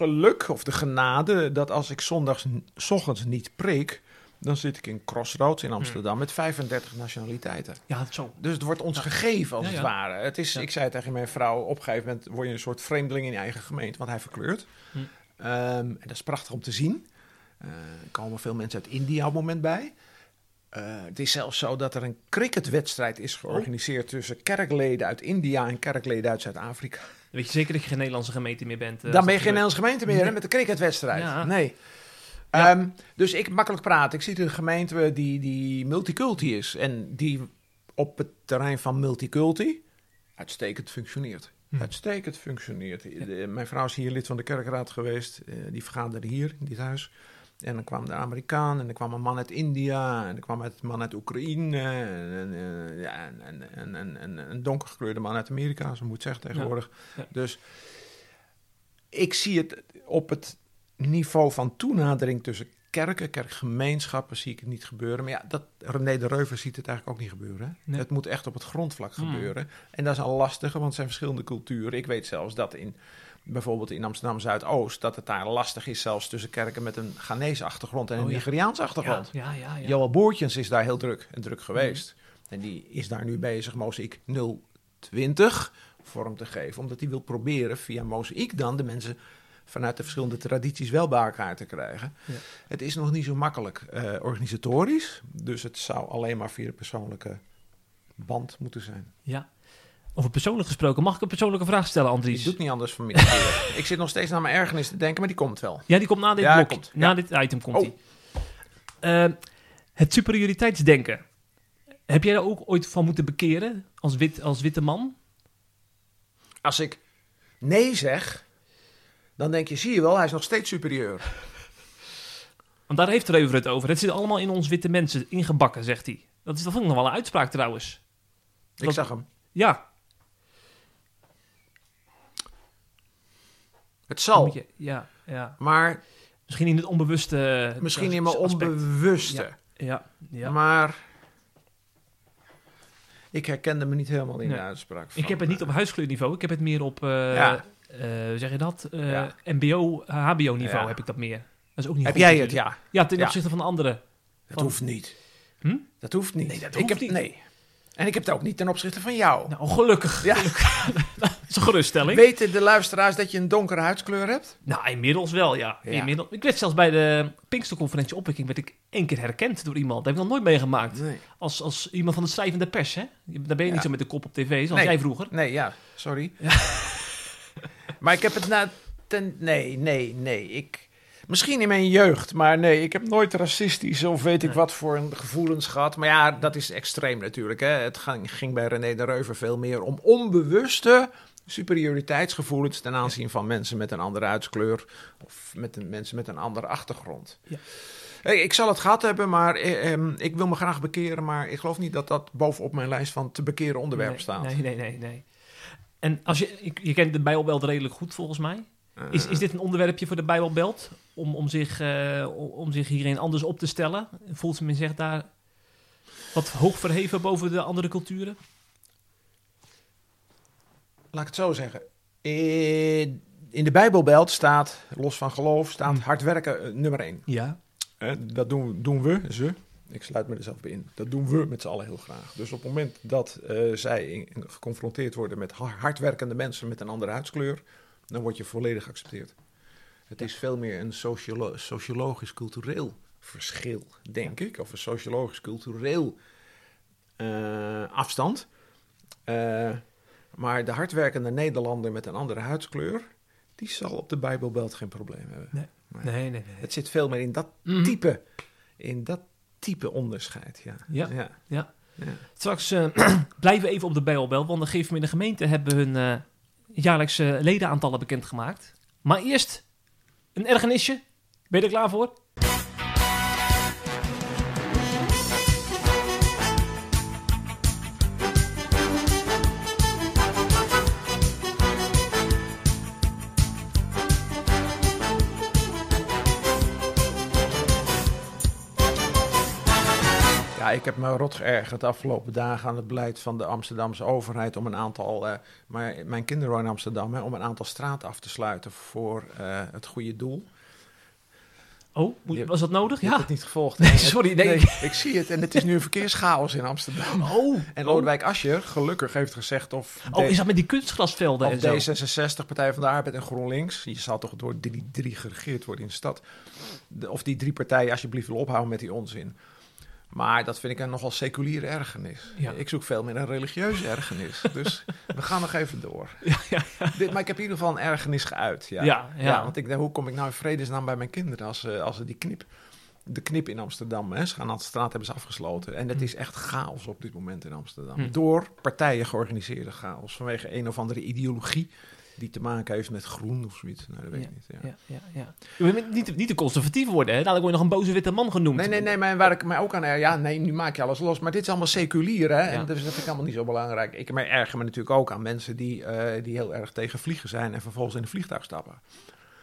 S3: geluk of de genade dat als ik zondags ochtends niet preek, dan zit ik in Crossroads in Amsterdam met 35 nationaliteiten.
S2: Ja, zo.
S3: Dus het wordt ons gegeven als
S2: Ja,
S3: het ware. Het is,
S2: Ja.
S3: Ik zei tegen mijn vrouw, op een gegeven moment word je een soort vreemdeling in je eigen gemeente, want hij verkleurt.
S2: Hm.
S3: Ehm, en dat is prachtig om te zien. Eh, er komen veel mensen uit India op het moment bij. Eh, het is zelfs zo dat er een cricketwedstrijd is georganiseerd tussen kerkleden uit India en kerkleden uit Zuid-Afrika.
S2: Weet je zeker dat je geen Nederlandse gemeente meer bent? eh,
S3: Dan ben je geen? Nederlandse gemeente meer hè, met de cricketwedstrijd.
S2: Ja.
S3: Nee.
S2: Ja.
S3: Ehm, dus ik makkelijk praten. Ik zie een gemeente die, die multiculti is. En die op het terrein van multiculti uitstekend functioneert.
S2: Hm.
S3: Uitstekend functioneert. De- mijn vrouw is hier lid van de kerkraad geweest. Eh, die vergaderde hier in dit huis. En dan kwam de Amerikaan en er kwam een man uit India en er kwam een man uit Oekraïne en, en, en, en, en, en, en een donkergekleurde man uit Amerika, zo moet zeggen tegenwoordig.
S2: Ja.
S3: Dus ik zie het op het niveau van toenadering tussen kerken, kerkgemeenschappen, zie ik het niet gebeuren. Maar ja, dat, René de Reuver ziet het eigenlijk ook niet gebeuren.
S2: Nee.
S3: Het moet echt op het grondvlak
S2: Hmm.
S3: gebeuren. En dat is al lastig, want het zijn verschillende culturen. Ik weet zelfs dat in bijvoorbeeld in Amsterdam Zuidoost, dat het daar lastig is, zelfs tussen kerken met een Ghanese achtergrond en een
S2: Oh ja.
S3: Nigeriaanse achtergrond.
S2: Ja, ja, ja. ja.
S3: Joel Boertjens is daar heel druk en druk geweest. En die is daar nu bezig Mozaïek 020 vorm te geven. Omdat hij wil proberen via Mozaïek dan de mensen vanuit de verschillende tradities wel bij elkaar te krijgen.
S2: Ja.
S3: Het is nog niet zo makkelijk eh, organisatorisch. Dus het zou alleen maar via de persoonlijke band moeten zijn.
S2: Ja. Over persoonlijk gesproken, mag ik een persoonlijke vraag stellen, Andries?
S3: doet niet anders vanmiddag. *laughs* ik zit nog steeds naar mijn ergernis te denken, maar die komt wel.
S2: Ja, die komt na dit
S3: Ja,
S2: blok.
S3: komt.
S2: Na
S3: Ja.
S2: dit item komt
S3: Oh.
S2: die. Eh, het superioriteitsdenken. Heb jij daar ook ooit van moeten bekeren als, wit, als witte man?
S3: Als ik nee zeg, dan denk je, zie je wel, hij is nog steeds superieur. *laughs*
S2: Want daar heeft Reuver het over. Het zit allemaal in ons witte mensen ingebakken, zegt hij. Dat is ik nog wel een uitspraak trouwens.
S3: Ik zag hem.
S2: Ja.
S3: Het zal,
S2: je- ja, ja.
S3: maar
S2: Misschien in het onbewuste.
S3: misschien in mijn
S2: aspect.
S3: onbewuste.
S2: Ja, ja.
S3: Maar ik herkende me niet helemaal in
S2: Nee.
S3: de uitspraak. van,
S2: Ik heb het niet op huiskleurniveau. Ik heb het meer op, eh,
S3: Ja.
S2: eh, zeg je dat? Eh. MBO, HBO-niveau heb ik dat meer. Dat is ook niet
S3: Heb
S2: goed
S3: jij het? Ja.
S2: Ja, ten opzichte van de anderen.
S3: Dat
S2: Van-
S3: hoeft niet.
S2: Hm?
S3: Dat hoeft niet.
S2: Nee, dat
S3: ik heb,
S2: niet.
S3: Nee. En ik heb het ook niet ten opzichte van jou.
S2: Nou, gelukkig.
S3: Ja. *laughs*
S2: Dat is een geruststelling.
S3: Weten de luisteraars dat je een donkere huidskleur hebt?
S2: Nou, inmiddels wel, ja.
S3: Ja.
S2: Inmiddels. Ik werd zelfs bij de Pinksterconferentie opwekking werd ik één keer herkend door iemand. Dat heb ik nog nooit meegemaakt.
S3: Nee.
S2: Als, als iemand van de schrijvende pers, hè? Daar ben je
S3: Ja.
S2: niet zo met de kop op tv, zoals
S3: Nee.
S2: jij vroeger.
S3: Nee, ja, sorry. maar ik heb het na... Ten, nee, nee, nee. Ik, misschien in mijn jeugd, maar nee, ik heb nooit racistisch of weet ik wat voor een gevoelens gehad. Maar ja, dat is extreem natuurlijk. Hè. Het ging, ging bij René de Reuver veel meer om onbewuste superioriteitsgevoelens ten aanzien van mensen met een andere huidskleur of met een, mensen met een andere achtergrond.
S2: Ja.
S3: Hey, Ik zal het gehad hebben, maar eh, ehm, ik wil me graag bekeren. Maar ik geloof niet dat dat bovenop mijn lijst van te bekeren onderwerpen
S2: nee,
S3: staat.
S2: Nee, nee, nee, nee. En als je, je- je kent de Bijbelbelt redelijk goed volgens mij. Is, is dit een onderwerpje voor de Bijbelbelt? Om, om, zich, eh, om, zich hierin anders op te stellen? Voelt men zich daar wat hoog verheven boven de andere culturen?
S3: Laat ik het zo zeggen. In in de Bijbelbelt staat, los van geloof, staat hard werken eh, nummer één.
S2: Ja.
S3: Eh, dat doen, doen we, ze. Ik sluit me er zelf bij in. Dat doen we met z'n allen heel graag. Dus op het moment dat eh, zij in- in- geconfronteerd worden met ha- hardwerkende mensen met een andere huidskleur, dan word je volledig geaccepteerd. Het is veel meer een sociolo- sociologisch-cultureel verschil, denk ik. Of een sociologisch-cultureel eh, afstand. Eh, maar de hardwerkende Nederlander met een andere huidskleur, die zal op de Bijbelbelt geen probleem hebben.
S2: Nee, nee, nee.
S3: Het zit veel meer in dat
S2: Mhm.
S3: type, in dat type onderscheid. Ja.
S2: Ja.
S3: ja.
S2: Ja.
S3: Ja.
S2: Straks eh, *clears throat* blijven we even op de Bijbelbelt, want de geven in de gemeente hebben hun jaarlijkse ledenaantallen bekendgemaakt. Maar eerst een ergernisje. Ben je er klaar voor?
S3: Ja, ik heb me rot geërgerd de afgelopen dagen aan het beleid van de Amsterdamse overheid om een aantal, eh, maar mijn kinderen wonen in Amsterdam, hè, om een aantal straten af te sluiten voor eh, het goede doel.
S2: Oh, moet- was dat nodig?
S3: Je hebt
S2: Ja.
S3: het niet gevolgd.
S2: Nee, sorry, nee.
S3: ik zie het en het is nu een verkeerschaos in Amsterdam.
S2: Oh,
S3: En. Lodewijk Asscher gelukkig heeft gezegd of,
S2: Oh, is dat met die kunstgrasvelden
S3: of
S2: en zo?
S3: D66, Partij van de Arbeid en GroenLinks, je zal toch door die drie geregeerd worden in de stad, de- of die drie partijen alsjeblieft willen ophouden met die onzin. Maar dat vind ik een nogal seculiere ergernis.
S2: Ja.
S3: Ik zoek veel meer een religieuze ergernis. *laughs* dus we gaan nog even door.
S2: Ja, ja,
S3: Dit, maar ik heb in ieder geval een ergernis geuit. Ja,
S2: Ja,
S3: want ik denk, hoe kom ik nou in vredesnaam bij mijn kinderen als, ze- als ze die knip, de knip in Amsterdam, hè, ze gaan aan de straat hebben ze afgesloten. En het
S2: Hm.
S3: is echt chaos op dit moment in Amsterdam.
S2: Hm.
S3: Door partijen georganiseerde chaos. Vanwege een of andere ideologie die te maken heeft met groen of zoiets. Nou, dat weet ik niet. Ja.
S2: Ja, ja, ja. Je bent niet, niet te conservatief worden, hè? Dadelijk word je nog een boze witte man genoemd.
S3: Nee, nee, nee, maar waar ik mij ook aan... Ja, nee, nu maak je alles los. Maar dit is allemaal seculier, hè.
S2: Ja.
S3: En dus dat vind ik allemaal niet zo belangrijk. Ik mij erger me natuurlijk ook aan mensen die, eh, die heel erg tegen vliegen zijn... en vervolgens in een vliegtuig stappen.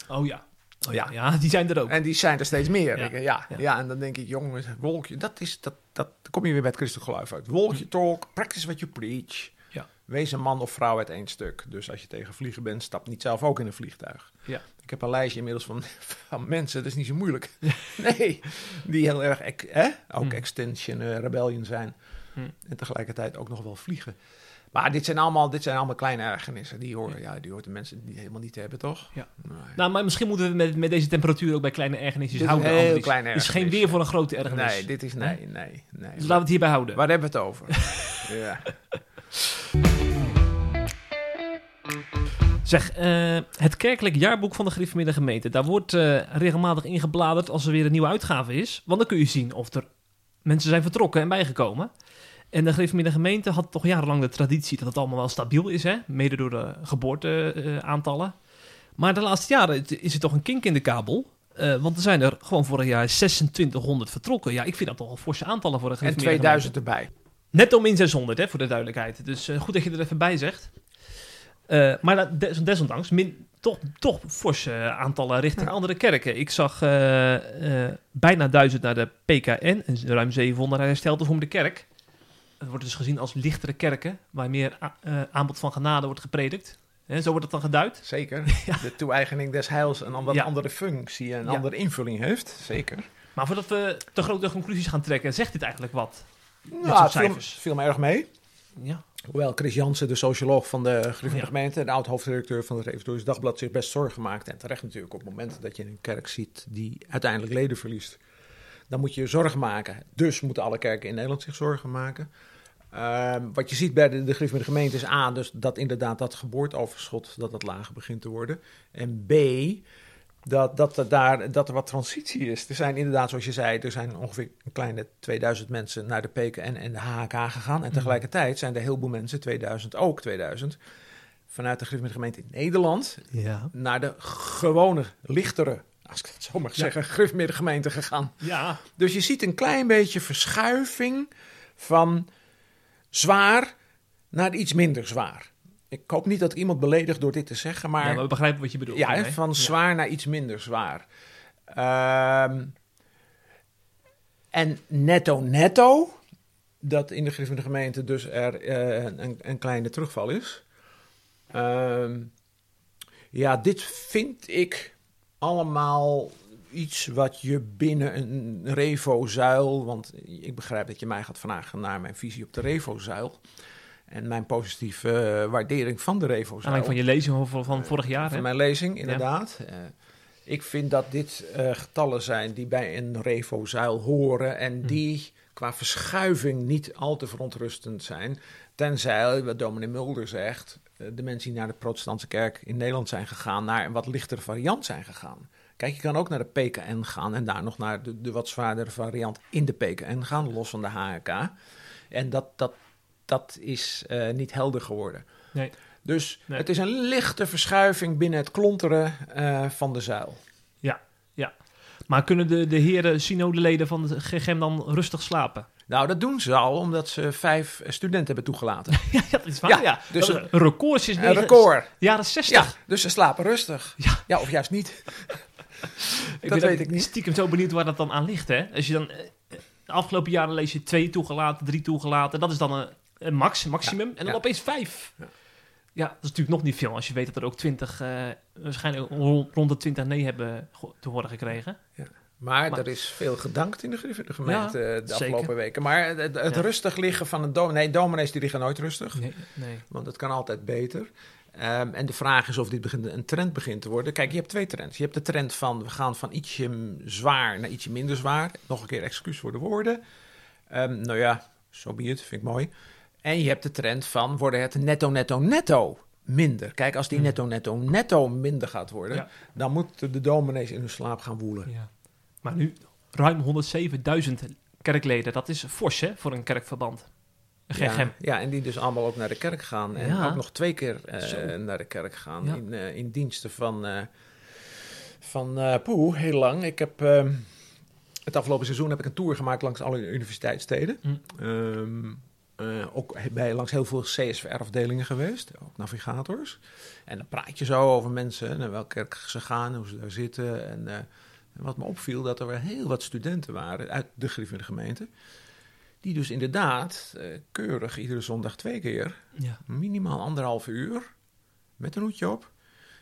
S2: Oh ja. Oh, ja.
S3: Ja.
S2: ja, die zijn er ook.
S3: En die zijn er steeds meer.
S2: Ja.
S3: Ik, ja,
S2: Ja.
S3: ja. en dan denk ik, jongens, wolkje... Dat is... Dat, dat, dan kom je weer bij het christelijk geloof uit. Wolkje talk, practice what you preach. Wees een man of vrouw uit één stuk. Dus als je tegen vliegen bent, stap niet zelf ook in een vliegtuig.
S2: Ja.
S3: Ik heb een lijstje inmiddels van, *laughs* van mensen, dat is niet zo moeilijk. *laughs* Nee, die heel erg, hè? ook
S2: Hm.
S3: Extinction eh, Rebellion zijn.
S2: Hm.
S3: En tegelijkertijd ook nog wel vliegen. Maar dit zijn allemaal, dit zijn allemaal kleine ergernissen. Die horen, ja, die hoort de mensen die helemaal niet te hebben, toch?
S2: Ja.
S3: Nee.
S2: Nou, maar misschien moeten we met, met deze temperatuur ook bij kleine ergernisjes
S3: Dit is
S2: houden.
S3: heel kleine
S2: Het is geen weer voor een grote ergernis.
S3: Nee, dit is nee, nee, nee.
S2: Dus laten we het hierbij houden.
S3: Waar hebben we het over? *laughs* ja.
S2: Zeg, eh, het kerkelijk jaarboek van de Gereformeerde Gemeente. Daar wordt eh, regelmatig ingebladerd als er weer een nieuwe uitgave is. Want dan kun je zien of er mensen zijn vertrokken en bijgekomen. En de Gereformeerde Gemeente had toch jarenlang de traditie dat het allemaal wel stabiel is. Hè? Mede door de geboorteaantallen. maar de laatste jaren is er toch een kink in de kabel. Eh, want er zijn er gewoon vorig jaar 2600 vertrokken. Ja, ik vind dat toch een forse aantallen voor de
S3: En
S2: Gereformeerde
S3: 2000 erbij.
S2: Netto min 600, hè, voor de duidelijkheid. Dus eh, goed dat je er even bij zegt. Eh, maar dat- des- desondanks min, toch, toch forse eh, aantallen richting
S3: Ja.
S2: andere kerken. Ik zag bijna 1000 naar de PKN en ruim 700 naar Herstelten voor de kerk. Het wordt dus gezien als lichtere kerken, waar meer aanbod van genade wordt gepredikt. Hè, zo wordt het dan geduid.
S3: Zeker. *laughs* De toe-eigening des heils een wat
S2: Ja.
S3: andere functie en een andere invulling heeft. Zeker.
S2: Maar voordat we te grote conclusies gaan trekken, zegt dit eigenlijk wat?
S3: Het viel, viel me erg mee.
S2: Ja.
S3: Hoewel Chris Jansen, de socioloog van de
S2: Ja.
S3: Gemeente... de oud-hoofdredacteur van het Reformatorisch Dagblad... zich best zorgen maakt. En terecht natuurlijk op het moment dat je een kerk ziet... die uiteindelijk leden verliest. Dan moet je je zorgen maken. Dus moeten alle kerken in Nederland zich zorgen maken. Ehm, wat je ziet bij de, de Gemeente is A... Dus dat inderdaad dat geboorteoverschot... dat dat lager begint te worden. En B... Dat, dat, er daar, dat er wat transitie is. Er zijn inderdaad, zoals je zei, er zijn ongeveer een kleine 2000 mensen naar de PKN en de HHK gegaan. En tegelijkertijd zijn er heel veel mensen, 2000 ook 2000, vanuit de Gemeente in Nederland
S2: Ja.
S3: naar de gewone, lichtere, als ik het zo mag
S2: Ja.
S3: zeggen, Gemeente gegaan.
S2: Ja.
S3: Dus je ziet een klein beetje verschuiving van zwaar naar iets minder zwaar. Ik hoop niet dat ik iemand beledigt door dit te zeggen, maar...
S2: ja, we begrijpen wat je bedoelt.
S3: Ja, hè, van
S2: Ja.
S3: zwaar naar iets minder zwaar. Ehm, en netto netto, dat in de Gereformeerde gemeente dus er eh, een, een kleine terugval is. Ehm, ja, dit vind ik allemaal iets wat je binnen een Revo-zuil... want ik begrijp dat je mij gaat vragen naar mijn visie op de Revo-zuil... en mijn positieve eh, waardering van de Revo-zuil.
S2: Aanleiding van je lezing van, van vorig jaar.
S3: Van
S2: Hè?
S3: mijn lezing, inderdaad. Eh, ik vind dat dit eh, getallen zijn die bij een revo-zuil horen en
S2: Hm.
S3: die qua verschuiving niet al te verontrustend zijn. Tenzij, wat dominee Mulder zegt, eh, de mensen die naar de protestantse kerk in Nederland zijn gegaan, naar een wat lichtere variant zijn gegaan. Kijk, je kan ook naar de PKN gaan en daar nog naar de, de wat zwaardere variant in de PKN gaan, los van de HK. En dat, dat, dat is eh, niet helder geworden.
S2: Nee.
S3: Dus
S2: Nee.
S3: het is een lichte verschuiving binnen het klonteren eh, van de zuil.
S2: Maar kunnen de, de heren synodeleden van de GGM dan rustig slapen?
S3: Nou, dat doen ze al omdat ze vijf studenten hebben toegelaten. *laughs*
S2: ja, dat is waar.
S3: Ja,
S2: Ja,
S3: dus
S2: is een record sinds
S3: Een record.
S2: jaren 60.
S3: Ja, dus ze slapen rustig.
S2: Ja.
S3: Ja, of juist niet. *laughs*
S2: ik
S3: dat weet ik niet.
S2: Stiekem zo benieuwd waar dat dan aan ligt. Hè? Als je dan, eh, de afgelopen jaren lees je twee toegelaten, drie toegelaten. Dat is dan een, een max, maximum. en dan
S3: ja.
S2: opeens vijf.
S3: Ja.
S2: Ja. dat is natuurlijk nog niet veel. Als je weet dat er ook twintig, eh, waarschijnlijk rond, de twintig nee hebben te horen gekregen.
S3: Maar,
S2: Maar-
S3: er is veel gedankt in de gemeente
S2: Ja,
S3: eh, de
S2: zeker.
S3: afgelopen weken. Maar het, het
S2: Ja.
S3: rustig liggen van een dominee... Nee, dominees die liggen nooit rustig.
S2: Nee, nee.
S3: Want het kan altijd beter. Ehm, en de vraag is of dit begint, een trend begint te worden. Kijk, je hebt twee trends. Je hebt de trend van we gaan van ietsje zwaar naar ietsje minder zwaar. Nog een keer excuus voor de woorden. Ehm, nou ja, zo be it, vind ik mooi. En je hebt de trend van worden het netto, netto, netto minder. Kijk, als die
S2: Hmm.
S3: netto, netto, netto minder gaat worden,
S2: Ja.
S3: dan moeten de dominees in hun slaap gaan woelen.
S2: Ja. Maar nu ruim 107.000 kerkleden. Dat is fors hè, voor een kerkverband.
S3: Ja, ja, en die dus allemaal ook naar de kerk gaan. En
S2: Ja.
S3: ook nog twee keer eh, naar de kerk gaan.
S2: Ja.
S3: In, eh, in diensten van, eh van Poe, heel lang. Ik heb ehm, het afgelopen seizoen heb ik een tour gemaakt langs alle universiteitssteden. Ehm, eh, ook bij langs heel veel CSVR-afdelingen geweest, ook navigators. En dan praat je zo over mensen, naar welke kerk ze gaan, hoe ze daar zitten. En, eh, en wat me opviel, dat er heel wat studenten waren uit de Griffin gemeente. Die dus inderdaad eh, keurig iedere zondag twee keer,
S2: Ja.
S3: minimaal anderhalf uur, met een hoedje op,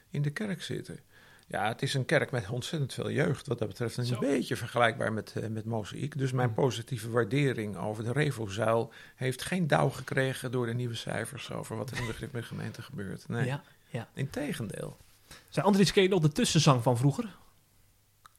S3: in de kerk zitten. Ja, het is een kerk met ontzettend veel jeugd. Wat dat betreft een
S2: Zo.
S3: beetje vergelijkbaar met, eh, met Mozaïek. Dus mijn positieve waardering over de Revo-zuil heeft geen dauw gekregen door de nieuwe cijfers over wat er in de Griffin gemeente gebeurt. Nee,
S2: Ja, ja.
S3: integendeel.
S2: Zijn Andries ken je nog de tussenzang van vroeger?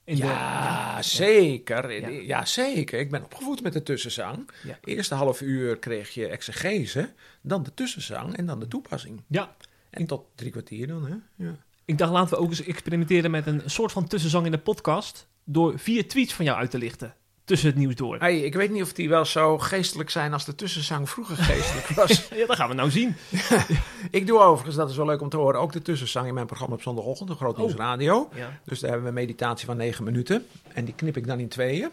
S2: In de-
S3: ja, zeker.
S2: Ja.
S3: Ja. zeker. Ik ben opgevoed met de tussenzang.
S2: Ja.
S3: Eerste half uur kreeg je exegese, dan de tussenzang en dan de toepassing.
S2: Ja,
S3: En tot drie kwartier dan, hè? Ja.
S2: Ik dacht, laten we ook eens experimenteren met een soort van tussenzang in de podcast. Door vier tweets van jou uit te lichten. Tussen het nieuws door.
S3: Hey, ik weet niet of die wel zo geestelijk zijn als de tussenzang vroeger geestelijk was. *laughs*
S2: Ja, dat gaan we nou zien. *laughs*
S3: ik doe overigens, dat is wel leuk om te horen, ook de tussenzang in mijn programma op zondagochtend, de Groot
S2: Oh.
S3: Nieuws Radio.
S2: Ja.
S3: Dus daar hebben we een meditatie van 9 minuten. En die knip ik dan in tweeën.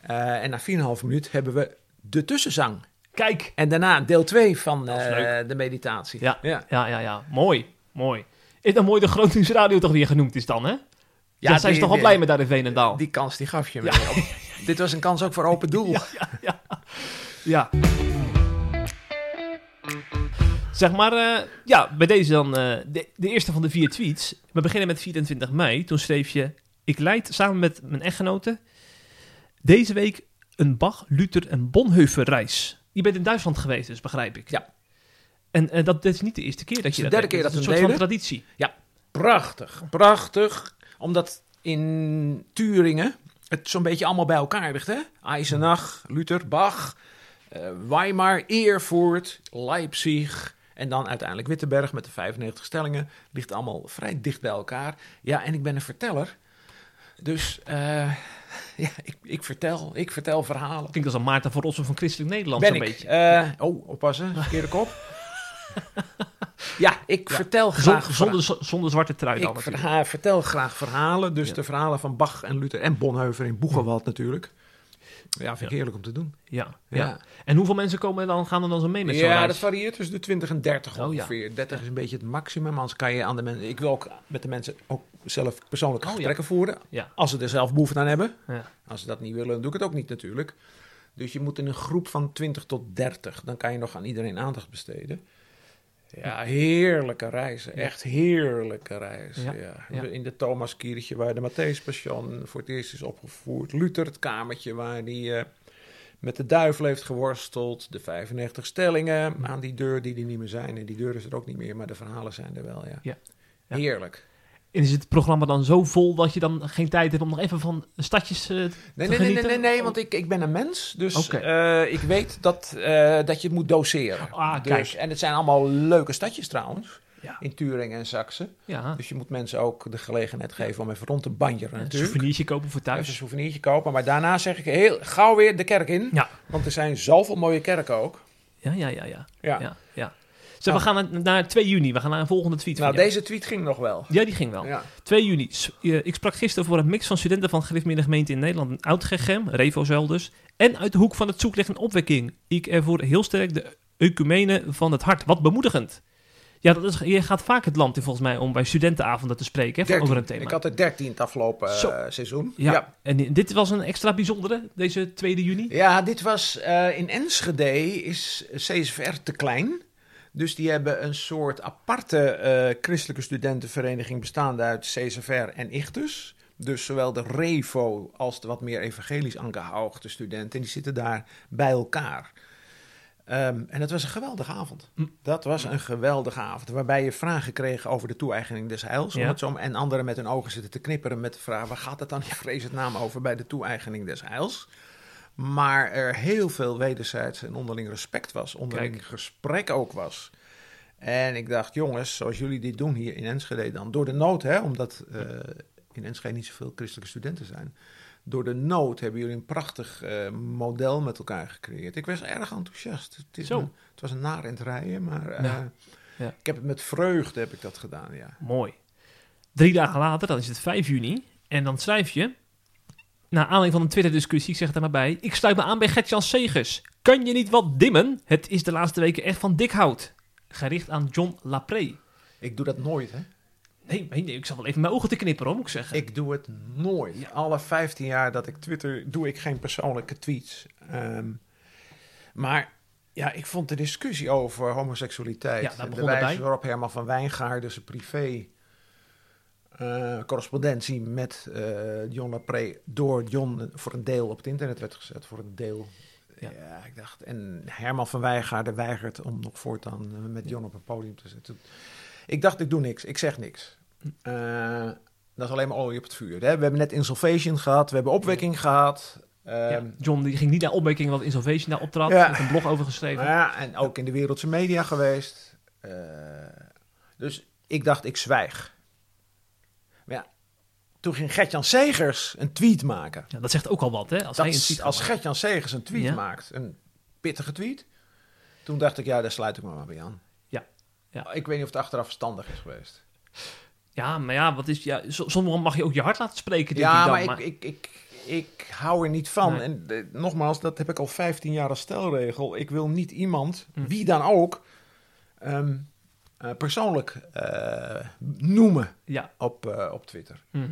S3: Eh, en na 4,5 minuut hebben we de tussenzang.
S2: Kijk.
S3: En daarna deel 2 van eh, de meditatie.
S2: Ja.
S3: ja.
S2: Ja, ja, ja. Mooi. Mooi. Is dan mooi de Nieuws Radio toch weer genoemd is dan, hè? Ja, zijn ze toch wel blij met daar in Veenendaal?
S3: Die kans die gaf je me. *laughs* Dit was een kans ook voor open doel.
S2: Ja. Zeg maar, eh, ja, bij deze dan eh, de, de eerste van de vier tweets. We beginnen met 24 mei. Toen schreef je... Ik leid samen met mijn echtgenote deze week een Bach, Luther en Bonhoeffer reis. Je bent in Duitsland geweest, dus begrijp ik.
S3: Ja.
S2: En eh, dat, dat is niet de eerste keer dat je
S3: de
S2: dat
S3: derde
S2: deed.
S3: keer dat we
S2: een soort van traditie.
S3: Prachtig, prachtig. Omdat in Turingen het zo'n beetje allemaal bij elkaar ligt. Hè? Eisenach, Luther, Bach, eh, Weimar, Erfurt, Leipzig... En dan uiteindelijk Wittenberg met de 95 stellingen. Ligt allemaal vrij dicht bij elkaar. Ja, en ik ben een verteller. Dus eh, *laughs* ja, ik, ik, vertel, ik vertel verhalen.
S2: Klinkt als een Maarten van Rossum van Christelijk Nederland zo'n beetje.
S3: Eh, oh, oppassen. Verkeerde kop. Ja, ik
S2: Ja.
S3: vertel graag
S2: zonder, zonder zwarte trui dan
S3: ik verha- vertel graag verhalen. Dus
S2: Ja.
S3: de verhalen van Bach en Luther en Bonhoeffer in Boegenwald natuurlijk. Ja, vind ik heerlijk om te doen.
S2: Ja, ja. En hoeveel mensen komen dan, gaan er dan zo mee met zo'n
S3: ja
S2: reis?
S3: dat varieert tussen de 20 en 30
S2: Oh, ja.
S3: ongeveer. 30 is een beetje het maximum. Anders kan je aan de mensen... Ik wil ook met de mensen ook zelf persoonlijke
S2: Oh,
S3: gesprekken voeren. Als ze er zelf behoefte aan hebben.
S2: Ja.
S3: Als ze dat niet willen, dan doe ik het ook niet natuurlijk. Dus je moet in een groep van 20 tot 30. Dan kan je nog aan iedereen aandacht besteden. Ja, heerlijke reizen. Echt heerlijke reizen.
S2: Ja,
S3: Ja,
S2: ja.
S3: In de Thomaskirche waar de Matthäus Passion voor het eerst is opgevoerd. Luther, het kamertje waar hij eh, met de duivel heeft geworsteld. De 95 stellingen aan die deur die er niet meer zijn. En die deur is er ook niet meer, maar de verhalen zijn er wel. Ja. Heerlijk.
S2: En is het programma dan zo vol dat je dan geen tijd hebt om nog even van stadjes eh,
S3: Nee,
S2: te
S3: nee, nee, nee,
S2: genieten?
S3: nee, nee, want ik, ik ben een mens. Dus eh, ik weet dat, eh, dat je het moet doseren.
S2: Ah,
S3: dus,
S2: kijk.
S3: En het zijn allemaal leuke stadjes trouwens.
S2: Ja.
S3: In Turingen en Saxe.
S2: Ja,
S3: Dus je moet mensen ook de gelegenheid geven om even rond te banjeren
S2: een
S3: natuurlijk.
S2: souvenirtje kopen voor
S3: Even een
S2: thuis.
S3: souvenirtje kopen. Maar daarna zeg ik heel gauw weer de kerk in.
S2: Ja.
S3: Want er zijn zoveel mooie kerken ook.
S2: Ja, ja, ja, ja.
S3: Ja.
S2: ja, ja. Zeg, we gaan naar, naar 2 juni. We gaan naar een volgende tweet
S3: Nou, deze tweet ging nog wel.
S2: Ja, die ging wel.
S3: Ja.
S2: 2 juni. Ik sprak gisteren voor een mix van studenten van gereformeerde gemeenten in Nederland en Oud-Gegem, Revozuil dus, en uit de hoek van het zoekleg en opwekking. Ik ervoer heel sterk de ecumene van het hart. Wat bemoedigend. Ja, dat is, je gaat vaak het land in volgens mij om bij studentenavonden te spreken hè,
S3: 13.
S2: over een thema.
S3: Ik had er 13 het afgelopen eh, seizoen.
S2: ja.
S3: ja.
S2: en dit was een extra bijzondere, deze 2 juni.
S3: Ja, dit was eh, in Enschede is CSVR te klein. Dus die hebben een soort aparte eh, christelijke studentenvereniging bestaande uit CSVR en Ichtus. Dus zowel de Revo als de wat meer evangelisch aangehoogde studenten, die zitten daar bij elkaar. Ehm, en dat was een geweldige avond.
S2: Hm.
S3: Dat was een geweldige avond. Waarbij je vragen kreeg over de toe-eigening des heils. om
S2: Ja.
S3: het en anderen met hun ogen zitten te knipperen met de vraag: waar gaat het dan in vredesnaam over bij de toe-eigening des heils? Maar er heel veel wederzijds en onderling respect was. Onderling
S2: Kijk.
S3: gesprek ook was. En ik dacht, jongens, zoals jullie dit doen hier in Enschede dan. Door de nood, hè, omdat eh, in Enschede niet zoveel christelijke studenten zijn. Door de nood hebben jullie een prachtig eh, model met elkaar gecreëerd. Ik was erg enthousiast. Het, is
S2: Zo.
S3: een- het was een het rijden, maar eh,
S2: Ja. Ja.
S3: ik heb het met vreugde heb ik dat gedaan, ja.
S2: Mooi. Drie dagen later, dan is het 5 juni. En dan schrijf je, na aanleiding van een Twitter-discussie, ik zeg het er maar bij. Ik sluit me aan bij Gertjan Segers. Kan je niet wat dimmen? Het is de laatste weken echt van dik hout. Gericht aan John Lapré.
S3: Ik doe dat nooit, hè.
S2: Nee, nee, nee, ik zal wel even mijn ogen te knipperen, moet ik zeggen.
S3: Ik doe het nooit. Alle 15 jaar dat ik Twitter doe ik geen persoonlijke tweets. Ehm, maar ja, ik vond de discussie over homoseksualiteit.
S2: Ja,
S3: de wijze waarop Herman van Wijngaarden zijn privé eh, correspondentie met eh, John Lapré door John voor een deel op het internet werd gezet. Voor een deel.
S2: Ja.
S3: Ja. ik dacht. En Herman van Wijngaarden weigert om nog voortaan eh, met John op een podium te zetten. Ik dacht, ik doe niks. Ik zeg niks. Eh, dat is alleen maar olie op het vuur. Hè? We hebben net Insolvation gehad. We hebben opwekking gehad.
S2: Ja,
S3: Ehm,
S2: John die ging niet naar opmerking wat Insolvation daar optrad.
S3: Ja.
S2: heeft een blog over geschreven.
S3: ja, en ook in de wereldse media geweest. Dus ik dacht, ik zwijg. Toen ging Gertjan Segers een tweet maken.
S2: Ja, dat zegt ook al wat, hè? Als
S3: Dat
S2: hij een
S3: is-
S2: tweet
S3: als Gertjan Segers een tweet
S2: Ja.
S3: maakt, een pittige tweet. Toen dacht ik, ja, daar sluit ik me maar bij aan.
S2: Ja. Ja.
S3: Ik weet niet of het achteraf verstandig is geweest.
S2: Ja, maar ja, wat is... Ja, so- soms mag je ook je hart laten spreken, denk
S3: Ja,
S2: ik dan.
S3: maar,
S2: maar-
S3: ik, ik, ik, ik hou er niet van.
S2: Nee.
S3: En eh, nogmaals, dat heb ik al 15 jaar als stelregel. Ik wil niet iemand,
S2: Hm.
S3: wie dan ook, ehm, eh, persoonlijk eh, noemen
S2: Ja.
S3: op, eh, op Twitter.
S2: Mhm.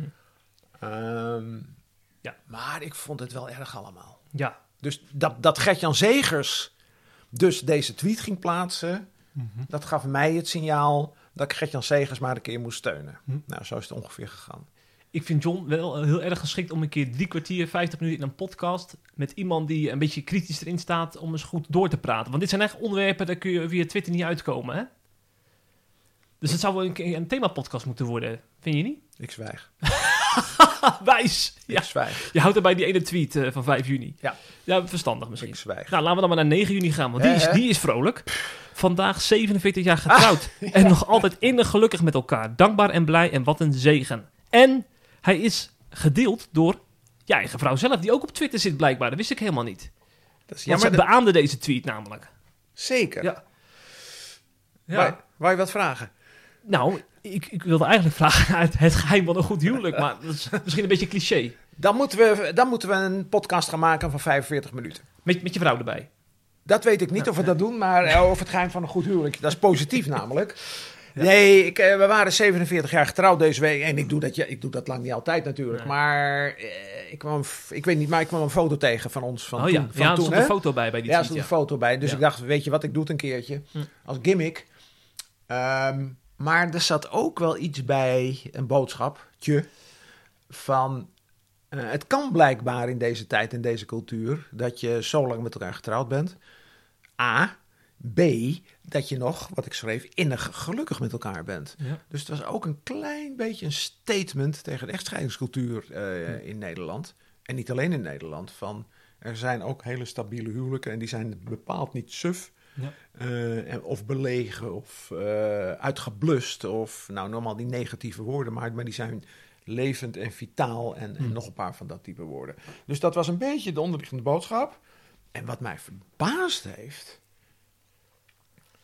S3: Ehm,
S2: Ja.
S3: Maar ik vond het wel erg allemaal.
S2: Ja.
S3: Dus dat, dat Gertjan Zegers dus deze tweet ging plaatsen,
S2: Mhm.
S3: dat gaf mij het signaal dat ik Gertjan Zegers maar een keer moest steunen.
S2: Hm.
S3: Nou, zo is het ongeveer gegaan.
S2: Ik vind John wel heel erg geschikt om een keer drie kwartier, 50 minuten in een podcast met iemand die een beetje kritisch erin staat om eens goed door te praten. Want dit zijn echt onderwerpen, daar kun je via Twitter niet uitkomen, hè? Dus het zou wel een, een themapodcast moeten worden, vind je niet?
S3: Ik zwijg. *laughs*
S2: Wijs! Ja,
S3: Ik zwijg.
S2: je houdt er bij die ene tweet eh, van 5 juni.
S3: Ja.
S2: Ja, verstandig misschien.
S3: Ik zwijg.
S2: Nou, laten we dan maar naar 9 juni gaan, want die is, die is vrolijk. Vandaag 47 jaar getrouwd. *laughs* En nog altijd innig gelukkig met elkaar. Dankbaar en blij en wat een zegen. En hij is gedeeld door je eigen vrouw zelf, die ook op Twitter zit blijkbaar. Dat wist ik helemaal niet.
S3: Dat is
S2: Want ze
S3: dat-
S2: beaamde deze tweet namelijk.
S3: Zeker.
S2: Ja.
S3: Wou, wou je wat vragen?
S2: Nou, ik, ik wilde eigenlijk vragen *laughs* naar het, geheim van een goed huwelijk, maar dat is misschien een beetje cliché.
S3: Dan moeten, we, dan moeten we een podcast gaan maken van 45 minuten.
S2: Met, met je vrouw erbij.
S3: Dat weet ik niet of we dat doen, maar eh, over het geheim van een goed huwelijk. Dat is positief *laughs* namelijk. Nee, ik, eh, we waren 47 jaar getrouwd deze week. En ik doe dat, ja, ik doe dat lang niet altijd natuurlijk.
S2: Nee.
S3: Maar eh, ik, kwam, ik weet niet, maar ik kwam een foto tegen van ons van
S2: oh ja,
S3: toen. Van
S2: ja er
S3: toen,
S2: stond een foto bij bij die
S3: Ja, er stond een foto bij. Dus ik dacht, weet je wat, ik doe het een keertje.
S2: Hm.
S3: Als gimmick. Ehm, maar er zat ook wel iets bij, een boodschapje, van... eh, het kan blijkbaar in deze tijd, in deze cultuur, dat je zo lang met elkaar getrouwd bent. A. B. Dat je nog, wat ik schreef, innig gelukkig met elkaar bent.
S2: Ja.
S3: Dus het was ook een klein beetje een statement tegen de echtscheidingscultuur eh, in Nederland. En niet alleen in Nederland. Van er zijn ook hele stabiele huwelijken en die zijn bepaald niet suf.
S2: Ja.
S3: eh, of belegen of eh, uitgeblust. Of nou, normaal die negatieve woorden, maar, maar die zijn levend en vitaal. En, en
S2: Hmm.
S3: nog een paar van dat type woorden. Dus dat was een beetje de onderliggende boodschap. En wat mij verbaasd heeft.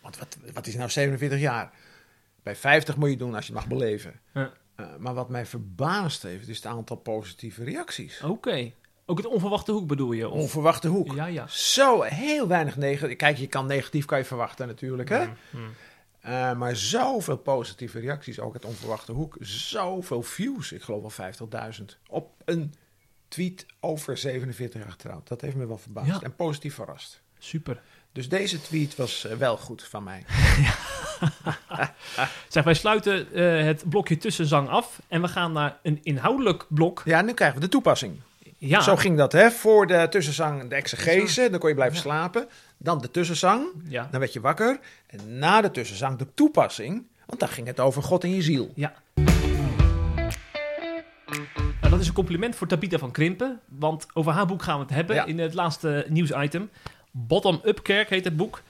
S3: Want wat, wat is nou 47 jaar? Bij 50 moet je het doen als je het mag beleven.
S2: Ja.
S3: Eh, maar wat mij verbaasd heeft, is het aantal positieve reacties.
S2: Oké. Ook het onverwachte hoek bedoel je? Of?
S3: Onverwachte hoek.
S2: Ja, ja.
S3: Zo heel weinig negatief. Kijk, je kan negatief kan je verwachten natuurlijk, hè?
S2: Mm.
S3: Maar zoveel positieve reacties, ook het onverwachte hoek. Zoveel views, ik geloof wel 50.000, op een tweet over 47 jaar getrouwd. Dat heeft me wel verbaasd
S2: Ja.
S3: en positief verrast.
S2: Super.
S3: Dus deze tweet was eh, wel goed van mij. *laughs* *laughs*
S2: Zeg, wij sluiten eh, het blokje tussenzang af en we gaan naar een inhoudelijk blok.
S3: Ja, nu krijgen we de toepassing.
S2: Ja,
S3: Zo ging dat, hè? Voor de tussenzang de exegese, dan kon je blijven slapen. Dan de tussenzang,
S2: ja.
S3: dan werd je wakker. En na de tussenzang de toepassing, want dan ging het over God en je ziel.
S2: ja. Nou, dat is een compliment voor Tabita van Krimpen, want over haar boek gaan we het hebben
S3: Ja.
S2: in het laatste nieuwsitem. Bottom Up Kerk heet het boek.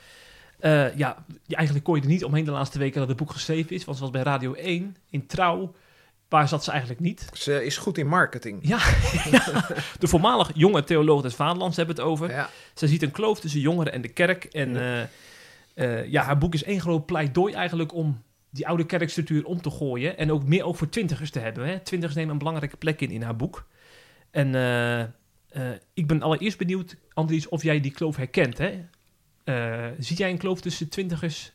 S2: Eh, ja, eigenlijk kon je er niet omheen de laatste weken dat het boek geschreven is, want was bij Radio 1 in Trouw. Waar zat ze eigenlijk niet?
S3: Ze is goed in marketing.
S2: Ja, *laughs* ja. de voormalig jonge theoloog des Vaderlands hebben het over.
S3: Ja.
S2: Ze ziet een kloof tussen jongeren en de kerk. En
S3: Ja.
S2: eh, eh, ja, haar boek is één groot pleidooi eigenlijk om die oude kerkstructuur om te gooien. En ook meer ook voor twintigers te hebben. Hè. Twintigers nemen een belangrijke plek in in haar boek. En eh, ik ben allereerst benieuwd, Andries, of jij die kloof herkent. Hè? Zie jij een kloof tussen twintigers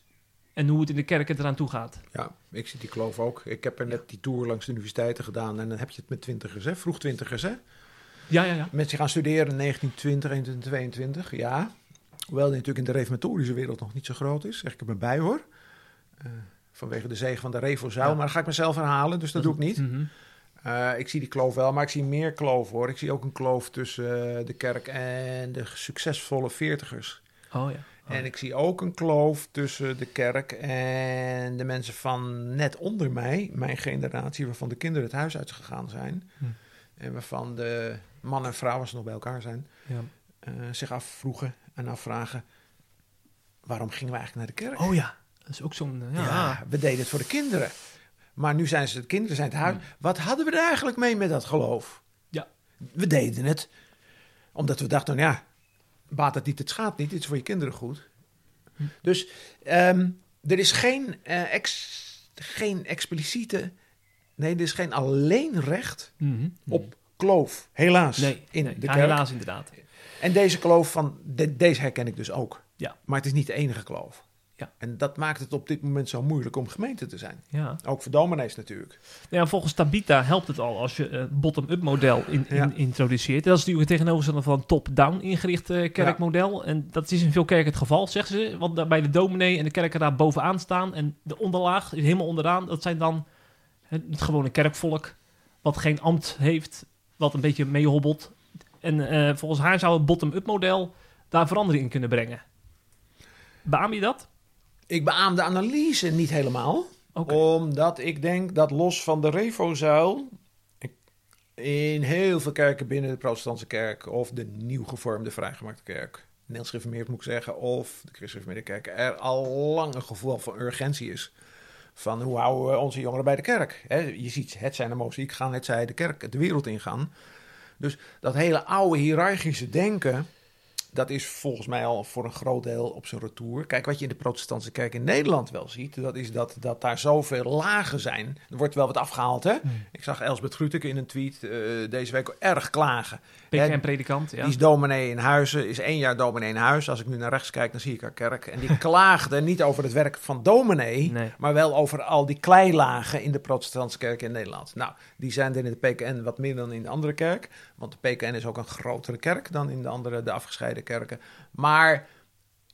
S2: en hoe het in de kerk eraan toe gaat?
S3: Ja, ik zie die kloof ook. Ik heb er net die tour langs de universiteiten gedaan. En dan heb je het met twintigers, hè? Vroeg twintigers, hè?
S2: Ja, ja, ja.
S3: Mensen gaan studeren in 1920, 1922, ja. Hoewel die natuurlijk in de reformatorische wereld nog niet zo groot is. Zeg ik er maar bij, hoor. Eh, vanwege de zegen van de Revozuil.
S2: Ja.
S3: Maar dat ga ik mezelf herhalen, dus dat doe ik niet.
S2: Mhm.
S3: Eh, ik zie die kloof wel, maar ik zie meer kloof, hoor. Ik zie ook een kloof tussen eh, de kerk en de succesvolle veertigers.
S2: Oh ja. Oh,
S3: En ik zie ook een kloof tussen de kerk en de mensen van net onder mij, mijn generatie, waarvan de kinderen het huis uitgegaan zijn.
S2: Hm.
S3: En waarvan de man en vrouw, als ze nog bij elkaar zijn,
S2: ja.
S3: eh, zich afvroegen en afvragen: waarom gingen we eigenlijk naar de kerk?
S2: Oh ja. Dat is ook zo'n... eh,
S3: Ja.
S2: Ja,
S3: we deden het voor de kinderen. Maar nu zijn ze de kinderen zijn het huis. Wat hadden we er eigenlijk mee met dat geloof?
S2: Ja.
S3: We deden het omdat we dachten, nou ja, baat het niet, het schaadt niet. Het is voor je kinderen goed. Dus ehm, er is geen, eh, ex, geen expliciete, nee, er is geen alleen recht
S2: Mhm.
S3: op kloof. Helaas.
S2: Nee,
S3: in
S2: nee,
S3: de
S2: ja, helaas inderdaad.
S3: En deze kloof van, de- deze herken ik dus ook.
S2: Ja.
S3: Maar het is niet de enige kloof.
S2: Ja.
S3: En dat maakt het op dit moment zo moeilijk om gemeente te zijn.
S2: Ja.
S3: Ook voor dominees natuurlijk.
S2: Ja, volgens Tabita helpt het al als je een bottom-up model in, in-
S3: Ja.
S2: introduceert. Dat is natuurlijk het tegenovergestelde van een top-down ingericht eh, kerkmodel. En dat is in veel kerken het geval, zeggen ze. Want bij de dominee en de kerken daar bovenaan staan. En de onderlaag, helemaal onderaan, dat zijn dan het, het gewone kerkvolk. Wat geen ambt heeft, wat een beetje meehobbelt. En eh, volgens haar zou een bottom-up model daar verandering in kunnen brengen. Beaam je dat?
S3: Ik beaam de analyse niet helemaal. Omdat ik denk dat los van de refozuil... ik- in heel veel kerken binnen de protestantse kerk... of de nieuw gevormde vrijgemaakte kerk... Nederlands gereformeerd moet ik zeggen... of de christelijke kerk... er al lang een gevoel van urgentie is... van hoe houden we onze jongeren bij de kerk. Je ziet, het zijn de mozaïek gaan... het zij de kerk de wereld ingaan. Dus dat hele oude hiërarchische denken... dat is volgens mij al voor een groot deel op zijn retour. Kijk, wat je in de protestantse kerk in Nederland wel ziet... dat is dat, dat daar zoveel lagen zijn. Er wordt wel wat afgehaald, hè? Ik zag Elsbeth Grütke in een tweet eh, deze week erg klagen.
S2: PKN-predikant, ja.
S3: Die is dominee in Huizen, is één jaar dominee in Huis. Als ik nu naar rechts kijk, dan zie ik haar kerk. En die *laughs* klaagde niet over het werk van dominee...
S2: Nee.
S3: maar wel over al die kleilagen in de protestantse kerk in Nederland. Nou, die zijn er in de PKN wat meer dan in de andere kerk. Want de PKN is ook een grotere kerk dan in de andere, de afgescheiden kerken. Maar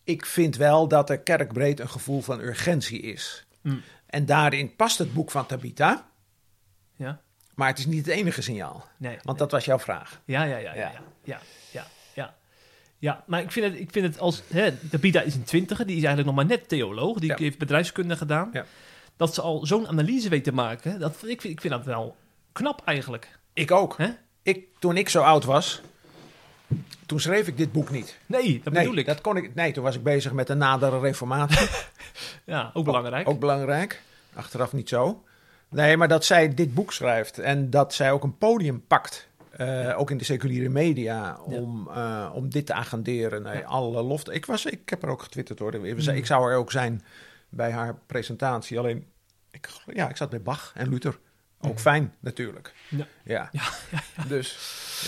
S3: ik vind wel dat er kerkbreed een gevoel van urgentie is.
S2: Mm.
S3: En daarin past het boek van Tabitha...
S2: Ja?
S3: maar het is niet het enige signaal.
S2: Nee.
S3: Want dat was jouw vraag.
S2: Ja, ja, ja, ja,
S3: Ja.
S2: ja, ja, ja, maar ik vind het, ik vind het als... Hè, Pita is een twintiger, die is eigenlijk nog maar net theoloog. Die heeft bedrijfskunde gedaan.
S3: Ja.
S2: Dat ze al zo'n analyse weet te maken, dat, ik, vind, ik vind dat wel knap eigenlijk.
S3: Ik ook.
S2: Hè?
S3: Ik, toen ik zo oud was, toen schreef ik dit boek niet.
S2: Nee, dat
S3: nee,
S2: bedoel ik.
S3: Dat kon ik, nee, toen was ik bezig met de nadere reformatie. *laughs*
S2: ja, ook belangrijk.
S3: Ook belangrijk. Achteraf niet zo. Nee, maar dat zij dit boek schrijft en dat zij ook een podium pakt. eh, ook in de seculiere media,
S2: Ja.
S3: om, eh, om dit te agenderen. Nee,
S2: Ja. Mm.
S3: alle lof. Ik, was, ik heb er ook getwitterd hoor. We zei- Ik zou er ook zijn bij haar presentatie. Alleen, ik, ja, ik zat bij Bach en Luther. Ook fijn, natuurlijk.
S2: Ja.
S3: Ja.
S2: Ja,
S3: Dus,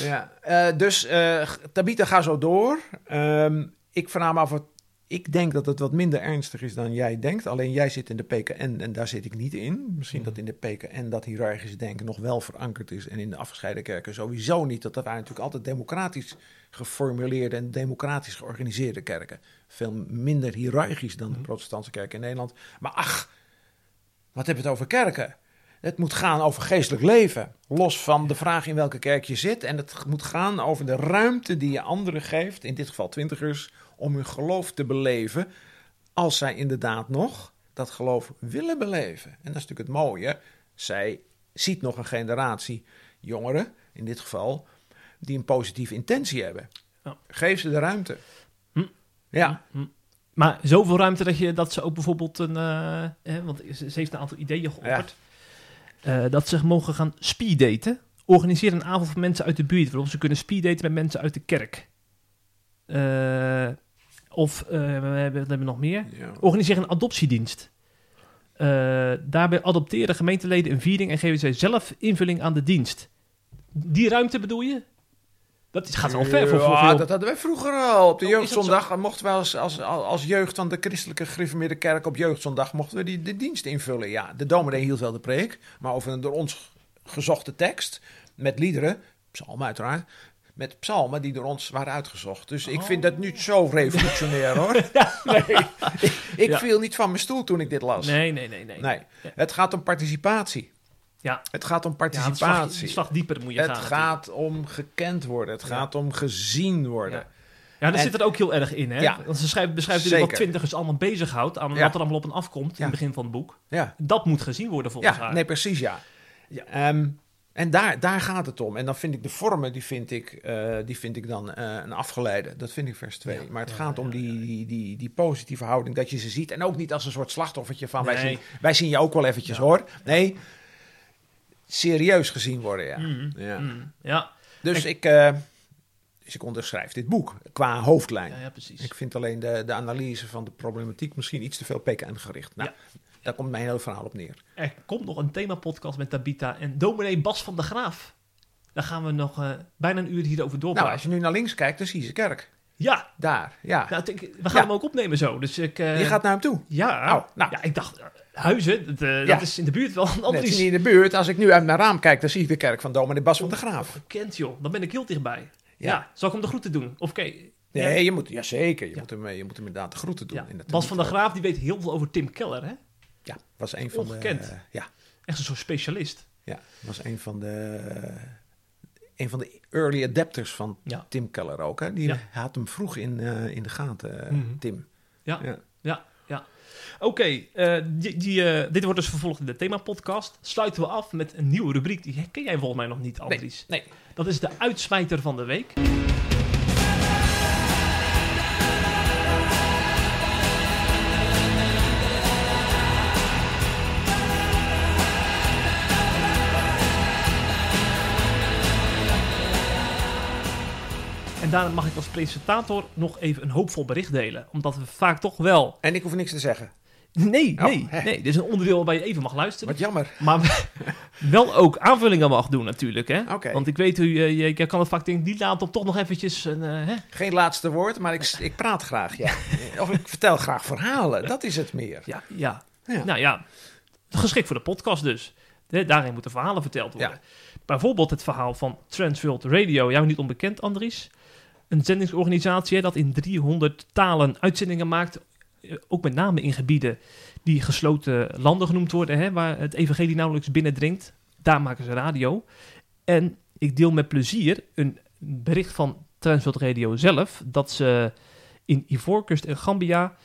S3: ja. Eh, dus eh, Tabitha, ga zo door. Ehm, ik vraag me af, wat, ik denk dat het wat minder ernstig is dan jij denkt. Alleen jij zit in de PKN en daar zit ik niet in. Misschien dat in de PKN dat hiërarchische denken nog wel verankerd is. En in de afgescheiden kerken sowieso niet. Dat dat waren natuurlijk altijd democratisch geformuleerde en democratisch georganiseerde kerken. Veel minder hiërarchisch dan de protestantse kerken in Nederland. Maar ach, wat hebben we het over kerken? Het moet gaan over geestelijk leven. Los van de vraag in welke kerk je zit. En het moet gaan over de ruimte die je anderen geeft, in dit geval twintigers, om hun geloof te beleven. Als zij inderdaad nog dat geloof willen beleven. En dat is natuurlijk het mooie. Zij ziet nog een generatie jongeren, in dit geval, die een positieve intentie hebben. Geef ze de ruimte.
S2: Hm.
S3: Ja,
S2: Maar zoveel ruimte dat, je, dat ze ook bijvoorbeeld een... eh, want ze, ze heeft een aantal ideeën geopperd. Eh, dat ze mogen gaan speeddaten. Organiseer een avond voor mensen uit de buurt... waarop ze kunnen speeddaten met mensen uit de kerk. Eh, of, eh, we hebben, wat hebben we nog meer?
S3: ja.
S2: Organiseer een adoptiedienst. Daarbij adopteren gemeenteleden een viering... en geven zij zelf invulling aan de dienst. Die ruimte bedoel je? Dat gaat wel ver voor, voor
S3: Ja,
S2: veel...
S3: dat hadden wij vroeger al. Op de
S2: Oh,
S3: jeugdzondag mochten we als, als, als jeugd van de christelijke gereformeerde kerk op jeugdzondag mochten we die de dienst invullen. Ja, de dominee hield wel de preek, maar over een door ons gezochte tekst met liederen, psalmen uiteraard, met psalmen die door ons waren uitgezocht. Dus ik vind dat niet zo revolutionair hoor. *laughs* nee, ik, ik
S2: Ja.
S3: viel niet van mijn stoel toen ik dit las.
S2: Nee, nee, nee, nee.
S3: Nee,
S2: Ja.
S3: het gaat om participatie.
S2: Ja.
S3: Het gaat om
S2: Ja, een slag,
S3: participatie.
S2: een slag dieper moet je
S3: het
S2: gaan. natuurlijk.
S3: gaat om gekend worden. Het gaat om gezien worden.
S2: Ja. Daar zit er ook heel erg in, hè?
S3: Ja.
S2: Want ze schrijft, beschrijft natuurlijk wat twintigers allemaal bezighoudt... aan
S3: Ja.
S2: wat er allemaal op en afkomt in het begin van het boek.
S3: Ja,
S2: Dat moet gezien worden volgens
S3: ja
S2: haar.
S3: nee, precies ja.
S2: Ja.
S3: Ehm, En daar, daar gaat het om. En dan vind ik de vormen, die vind ik, eh, die vind ik dan eh, een afgeleide. Dat vind ik vers 2.
S2: Ja,
S3: maar het gaat om die, die, die, die positieve houding, dat je ze ziet. En ook niet als een soort slachtoffertje van, wij, zien, wij zien je ook wel eventjes hoor. Nee, serieus gezien worden, ja.
S2: Mm,
S3: ja.
S2: mm, ja.
S3: Dus,
S2: En-
S3: ik, eh, dus ik onderschrijf dit boek qua hoofdlijn.
S2: ja, ja, precies.
S3: Ik vind alleen de, de analyse van de problematiek misschien iets te veel PKN gericht. Nou, daar komt mijn hele verhaal op neer.
S2: Er komt nog een themapodcast met Tabita en dominee Bas van der Graaf. Daar gaan we nog eh, bijna een uur hierover
S3: Nou,
S2: doorpraten.
S3: als je nu naar links kijkt, dan zie je ze kerk.
S2: Ja,
S3: Daar, ja.
S2: nou, ik we gaan
S3: Ja.
S2: hem ook opnemen zo. Dus ik, eh,
S3: je gaat naar hem toe.
S2: ja,
S3: Oh, nou.
S2: ja, ik dacht, eh, Huizen, dat, eh,
S3: Ja.
S2: dat is in de buurt wel een *laughs*
S3: Net
S2: Andries.
S3: niet in de buurt. Als ik nu uit mijn raam kijk, dan zie ik de kerk van dominee Bas van de Graaf.
S2: Bekend joh, dan ben ik heel dichtbij. Ja.
S3: Ja.
S2: zal ik hem de groeten doen? Of oké.
S3: Nee,
S2: Ja.
S3: je moet, ja zeker. Je, moet hem, je moet hem inderdaad de groeten doen. In
S2: Bas van
S3: teniet.
S2: Graaf die weet heel veel over Tim Keller, hè?
S3: Ja, was een van
S2: Ongekend.
S3: de... ja,
S2: Echt een soort specialist.
S3: ja, was een van de... een van de early adapters van
S2: Ja.
S3: Tim Keller ook. Hè? Die had hem vroeg in, eh, in de gaten, eh,
S2: Mhm.
S3: Tim.
S2: Ja,
S3: Ja.
S2: ja. Oké, eh, die, die, dit wordt dus vervolgd in de themapodcast. Sluiten we af met een nieuwe rubriek. Die ken jij volgens mij nog niet, Andries.
S3: Nee,
S2: Dat is de uitsmijter van de week. En daarom mag ik als presentator nog even een hoopvol bericht delen. Omdat we vaak toch wel...
S3: En ik hoef niks te zeggen.
S2: Nee,
S3: Oh,
S2: nee,
S3: hè.
S2: nee. Dit is een onderdeel waarbij je even mag luisteren.
S3: Wat jammer.
S2: Maar *laughs* wel ook aanvullingen mag doen natuurlijk, hè? Want ik weet hoe je, je, kan het vaak denken, niet laten om toch nog eventjes een, eh, hè?
S3: Geen laatste woord, maar ik, ik praat graag, ja. *laughs* Of ik vertel graag verhalen. Dat is het meer.
S2: Ja, ja.
S3: Ja.
S2: Nou ja, geschikt voor de podcast dus. Daarin moeten verhalen verteld worden.
S3: Ja.
S2: Bijvoorbeeld het verhaal van Transworld Radio, jou niet onbekend, Andries. Een zendingsorganisatie hè, dat in 300 talen uitzendingen maakt. eh, Ook met name in gebieden die gesloten landen genoemd worden, hè, waar het evangelie nauwelijks binnendringt. Daar maken ze radio. En ik deel met plezier een bericht van Transworld Radio zelf, dat ze in Ivoorkust en Gambia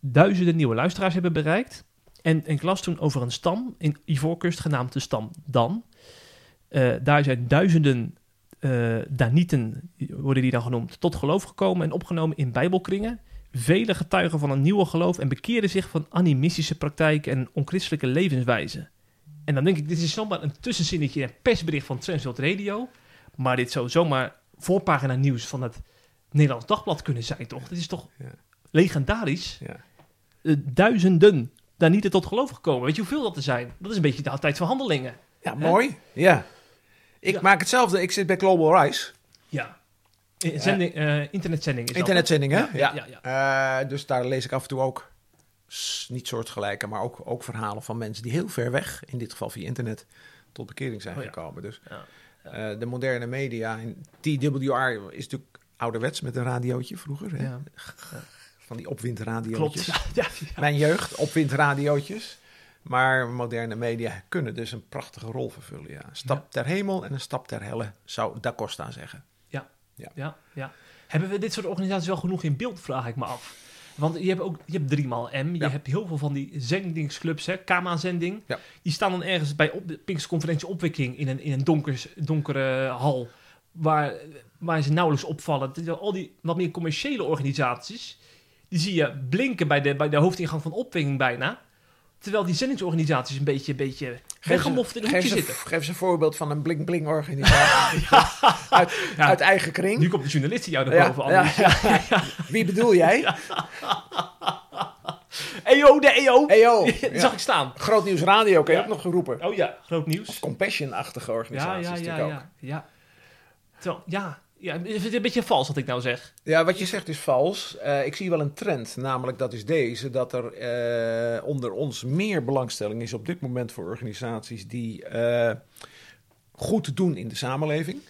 S2: duizenden nieuwe luisteraars hebben bereikt. En ik las toen over een stam in Ivoorkust genaamd de stam Dan. Eh, daar zijn duizenden eh Danieten, worden die dan genoemd, tot geloof gekomen en opgenomen in bijbelkringen. Vele getuigen van een nieuwe geloof en bekeerden zich van animistische praktijken en onchristelijke levenswijze. En dan denk ik, dit is zomaar een tussenzinnetje in een persbericht van Transworld Radio. Maar dit zou zomaar voorpagina nieuws van het Nederlands Dagblad kunnen zijn, toch? Dit is toch
S3: Ja.
S2: legendarisch?
S3: Ja.
S2: Eh, duizenden daar niet tot geloof gekomen. Weet je hoeveel dat er zijn? Dat is een beetje de tijd van handelingen.
S3: Ja, mooi. Ja. Ik
S2: Ja.
S3: maak hetzelfde. Ik zit bij Global Rise.
S2: Ja. Eh, Zending, eh, internetzending is
S3: Internetzending, hè?
S2: Ja, ja, ja.
S3: Eh, dus daar lees ik af en toe ook, niet soortgelijke, maar ook, ook verhalen van mensen die heel ver weg, in dit geval via internet, tot bekering zijn
S2: Oh
S3: gekomen. Dus eh, de moderne media, en TWR is natuurlijk ouderwets met een radiootje vroeger. Hè?
S2: Ja. *laughs*
S3: Van die opwindradiootjes.
S2: Klopt. *laughs*
S3: Mijn jeugd, opwindradiootjes. Maar moderne media kunnen dus een prachtige rol vervullen. Ja. Een stap
S2: Ja.
S3: ter hemel en een stap ter helle, zou Da Costa zeggen.
S2: Ja, ja. Hebben we dit soort organisaties wel genoeg in beeld, vraag ik me af. Want je hebt ook je hebt 3 M, je
S3: Ja.
S2: hebt heel veel van die zendingsclubs, hè, Kama-zending.
S3: Ja.
S2: Die staan dan ergens bij op, de Pinksterconferentie Opwekking in een, in een donkers, donkere hal, waar, waar ze nauwelijks opvallen. Al die wat meer commerciële organisaties, die zie je blinken bij de, bij de hoofdingang van Opwekking bijna. Terwijl die zendingsorganisaties een beetje, een beetje weggemoffeld in een hoekje zitten.
S3: Geef ze een voorbeeld van een bling-bling organisatie. *laughs* uit,
S2: Ja.
S3: uit eigen kring.
S2: Nu komt de journalist jou
S3: Ja,
S2: erboven,
S3: ja, ja. Wie bedoel jij?
S2: EO, de EO!
S3: EO. *laughs* Ja.
S2: zag ik staan.
S3: Groot Nieuws Radio kan je
S2: Ja.
S3: ook nog geroepen.
S2: Oh ja, groot nieuws.
S3: Compassion-achtige
S2: Ja,
S3: organisaties
S2: ja, ja,
S3: natuurlijk ook.
S2: ja. Ja, Terwijl, ja, ja, is het een beetje vals wat ik nou zeg.
S3: Ja, wat je zegt is vals. Eh, ik zie wel een trend, namelijk dat is deze, dat er eh, onder ons meer belangstelling is op dit moment voor organisaties die eh, goed doen in de samenleving.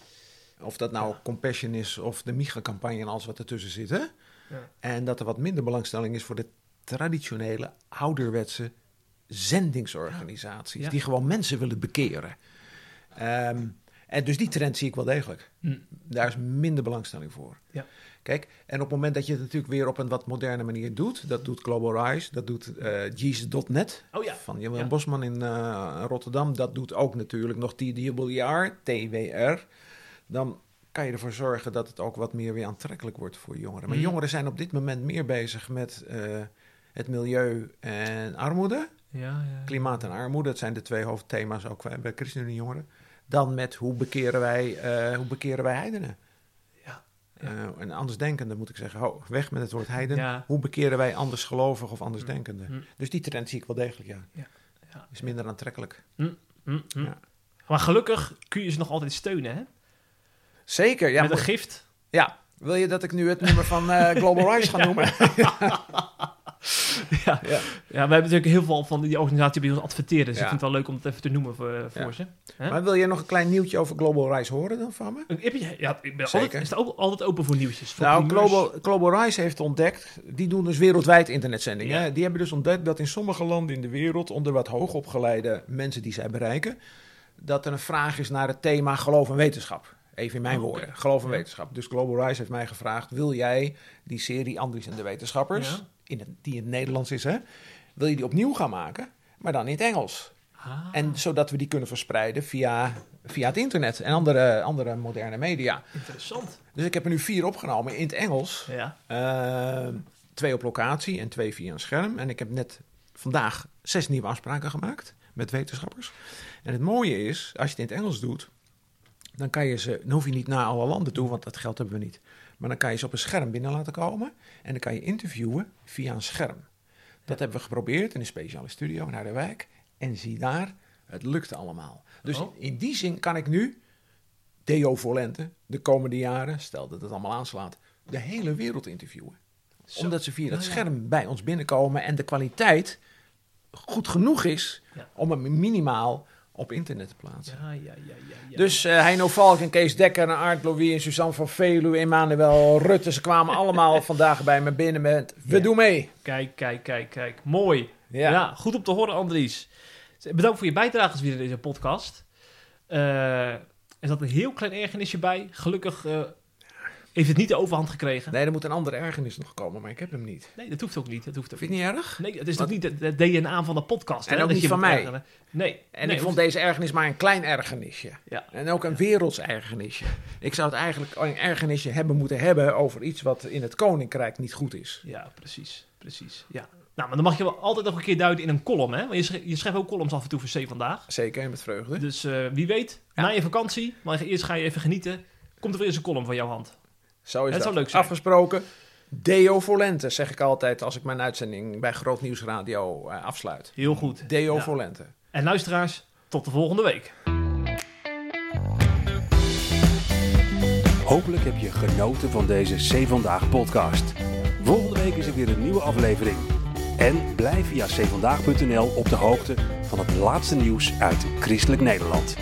S3: Of dat nou Compassion is of de MIGA-campagne en alles wat ertussen zit. Hè?
S2: Ja.
S3: En dat er wat minder belangstelling is voor de traditionele, ouderwetse zendingsorganisaties.
S2: Ja.
S3: Die gewoon mensen willen bekeren. Ehm, En dus die trend zie ik wel degelijk.
S2: Hm.
S3: Daar is minder belangstelling voor.
S2: Ja.
S3: Kijk, en op het moment dat je het natuurlijk weer op een wat moderne manier doet, dat doet Global Rise, dat doet Jesus.net
S2: Oh ja.
S3: van Jan
S2: Ja.
S3: Bosman in eh, Rotterdam, dat doet ook natuurlijk nog TWR, TWR. Dan kan je ervoor zorgen dat het ook wat meer weer aantrekkelijk wordt voor jongeren. Maar
S2: Mhm.
S3: jongeren zijn op dit moment meer bezig met eh, het milieu en armoede.
S2: Ja, ja.
S3: Klimaat en armoede, dat zijn de twee hoofdthema's ook bij bij ChristenUnie Jongeren. Dan met hoe bekeren wij, eh, hoe bekeren wij heidenen.
S2: Ja.
S3: Eh, en andersdenkenden moet ik zeggen, ho, weg met het woord heiden.
S2: Ja.
S3: Hoe bekeren wij andersgelovigen of andersdenkenden?
S2: Hm.
S3: Dus die trend zie ik wel degelijk, ja.
S2: Ja.
S3: Is minder aantrekkelijk.
S2: Hm.
S3: Ja.
S2: Maar gelukkig kun je ze nog altijd steunen, hè?
S3: Zeker, ja.
S2: Met een gift.
S3: ja. Wil je dat ik nu het nummer van eh, Global Rise ga *laughs* noemen? *laughs* *laughs*
S2: Ja.
S3: Ja.
S2: ja, we hebben natuurlijk heel veel van die organisatie bij ons adverteren. Dus ik vind het wel leuk om het even te noemen voor, voor
S3: Ja.
S2: ze.
S3: Maar wil je nog een klein nieuwtje over Global Rise horen dan van me?
S2: Heb je, ja, ik ben
S3: Zeker.
S2: altijd, is ook altijd open voor nieuwtjes. Voor
S3: Nou,
S2: primeurs.
S3: Global, Global Rise heeft ontdekt, die doen dus wereldwijd internetzendingen. Die hebben dus ontdekt dat in sommige landen in de wereld, onder wat hoogopgeleide mensen die zij bereiken, dat er een vraag is naar het thema geloof en wetenschap. Even in mijn
S2: Oh,
S3: woorden, geloof en
S2: Ja.
S3: wetenschap. Dus Global Rise heeft mij gevraagd, wil jij die serie Andries en de wetenschappers,
S2: Ja.
S3: In het, die in het Nederlands is hè, wil je die opnieuw gaan maken, maar dan in het Engels.
S2: Ah.
S3: En zodat we die kunnen verspreiden via, via het internet en andere, andere moderne media.
S2: Interessant.
S3: Dus ik heb er nu vier opgenomen in het Engels.
S2: Ja.
S3: Eh, twee op locatie en twee via een scherm. En ik heb net vandaag zes nieuwe afspraken gemaakt met wetenschappers. En het mooie is, als je het in het Engels doet, dan kan je ze, dan hoef je niet naar alle landen toe, want dat geld hebben we niet. Maar dan kan je ze op een scherm binnen laten komen en dan kan je interviewen via een scherm. Dat hebben we geprobeerd in een speciale studio in Harderwijk. En zie daar, het lukte allemaal. Dus
S2: Oh.
S3: in die zin kan ik nu Deo Volente de komende jaren, stel dat het allemaal aanslaat, de hele wereld interviewen.
S2: Zo.
S3: Omdat ze via dat
S2: Nou ja.
S3: scherm bij ons binnenkomen en de kwaliteit goed genoeg is
S2: Ja.
S3: om hem minimaal op internet te plaatsen.
S2: Ja, ja, ja, ja, ja.
S3: Dus eh Heino Valk en Kees Dekker en Art Louis en Suzanne van Veluwe, Emmanuel Rutte, ze kwamen allemaal *laughs* vandaag bij me binnen met we
S2: Ja.
S3: doen mee.
S2: Kijk, kijk, kijk, kijk. Mooi.
S3: Ja.
S2: Ja. goed om te horen, Andries. Bedankt voor je bijdrage weer in deze podcast. Eh, er zat een heel klein ergernisje bij. Gelukkig eh, heeft het niet de overhand gekregen.
S3: Nee, er moet een andere ergernis nog komen, maar ik heb hem niet.
S2: Nee, dat hoeft ook niet. Dat hoeft ook
S3: Vind je niet erg?
S2: Nee, het is toch niet het, het DNA van de podcast.
S3: En
S2: hè,
S3: ook
S2: dat
S3: niet
S2: je
S3: van mij.
S2: ergeren. Nee.
S3: En
S2: nee,
S3: ik vond deze ergernis maar een klein ergernisje.
S2: Ja.
S3: En ook een werelds ergernisje. Ik zou het eigenlijk een ergernisje hebben moeten hebben over iets wat in het koninkrijk niet goed is.
S2: Ja, precies. Precies. Ja. Nou, maar dan mag je wel altijd nog een keer duiden in een column, hè? Want je schrijft, je schrijft ook columns af en toe voor C vandaag.
S3: Zeker, en met vreugde.
S2: Dus eh, wie weet,
S3: Ja.
S2: na je vakantie, maar eerst ga je even genieten, komt er weer eens een column van jouw hand.
S3: Zo is
S2: Het
S3: dat.
S2: zou leuk zijn.
S3: Afgesproken. Deo Volente, zeg ik altijd als ik mijn uitzending bij Groot Nieuws Radio eh, afsluit.
S2: Heel goed.
S3: Deo
S2: Ja.
S3: Volente.
S2: En luisteraars, tot de volgende week.
S1: Hopelijk heb je genoten van deze C Vandaag podcast. Volgende week is er weer een nieuwe aflevering. En blijf via cvandaag.nl op de hoogte van het laatste nieuws uit Christelijk Nederland.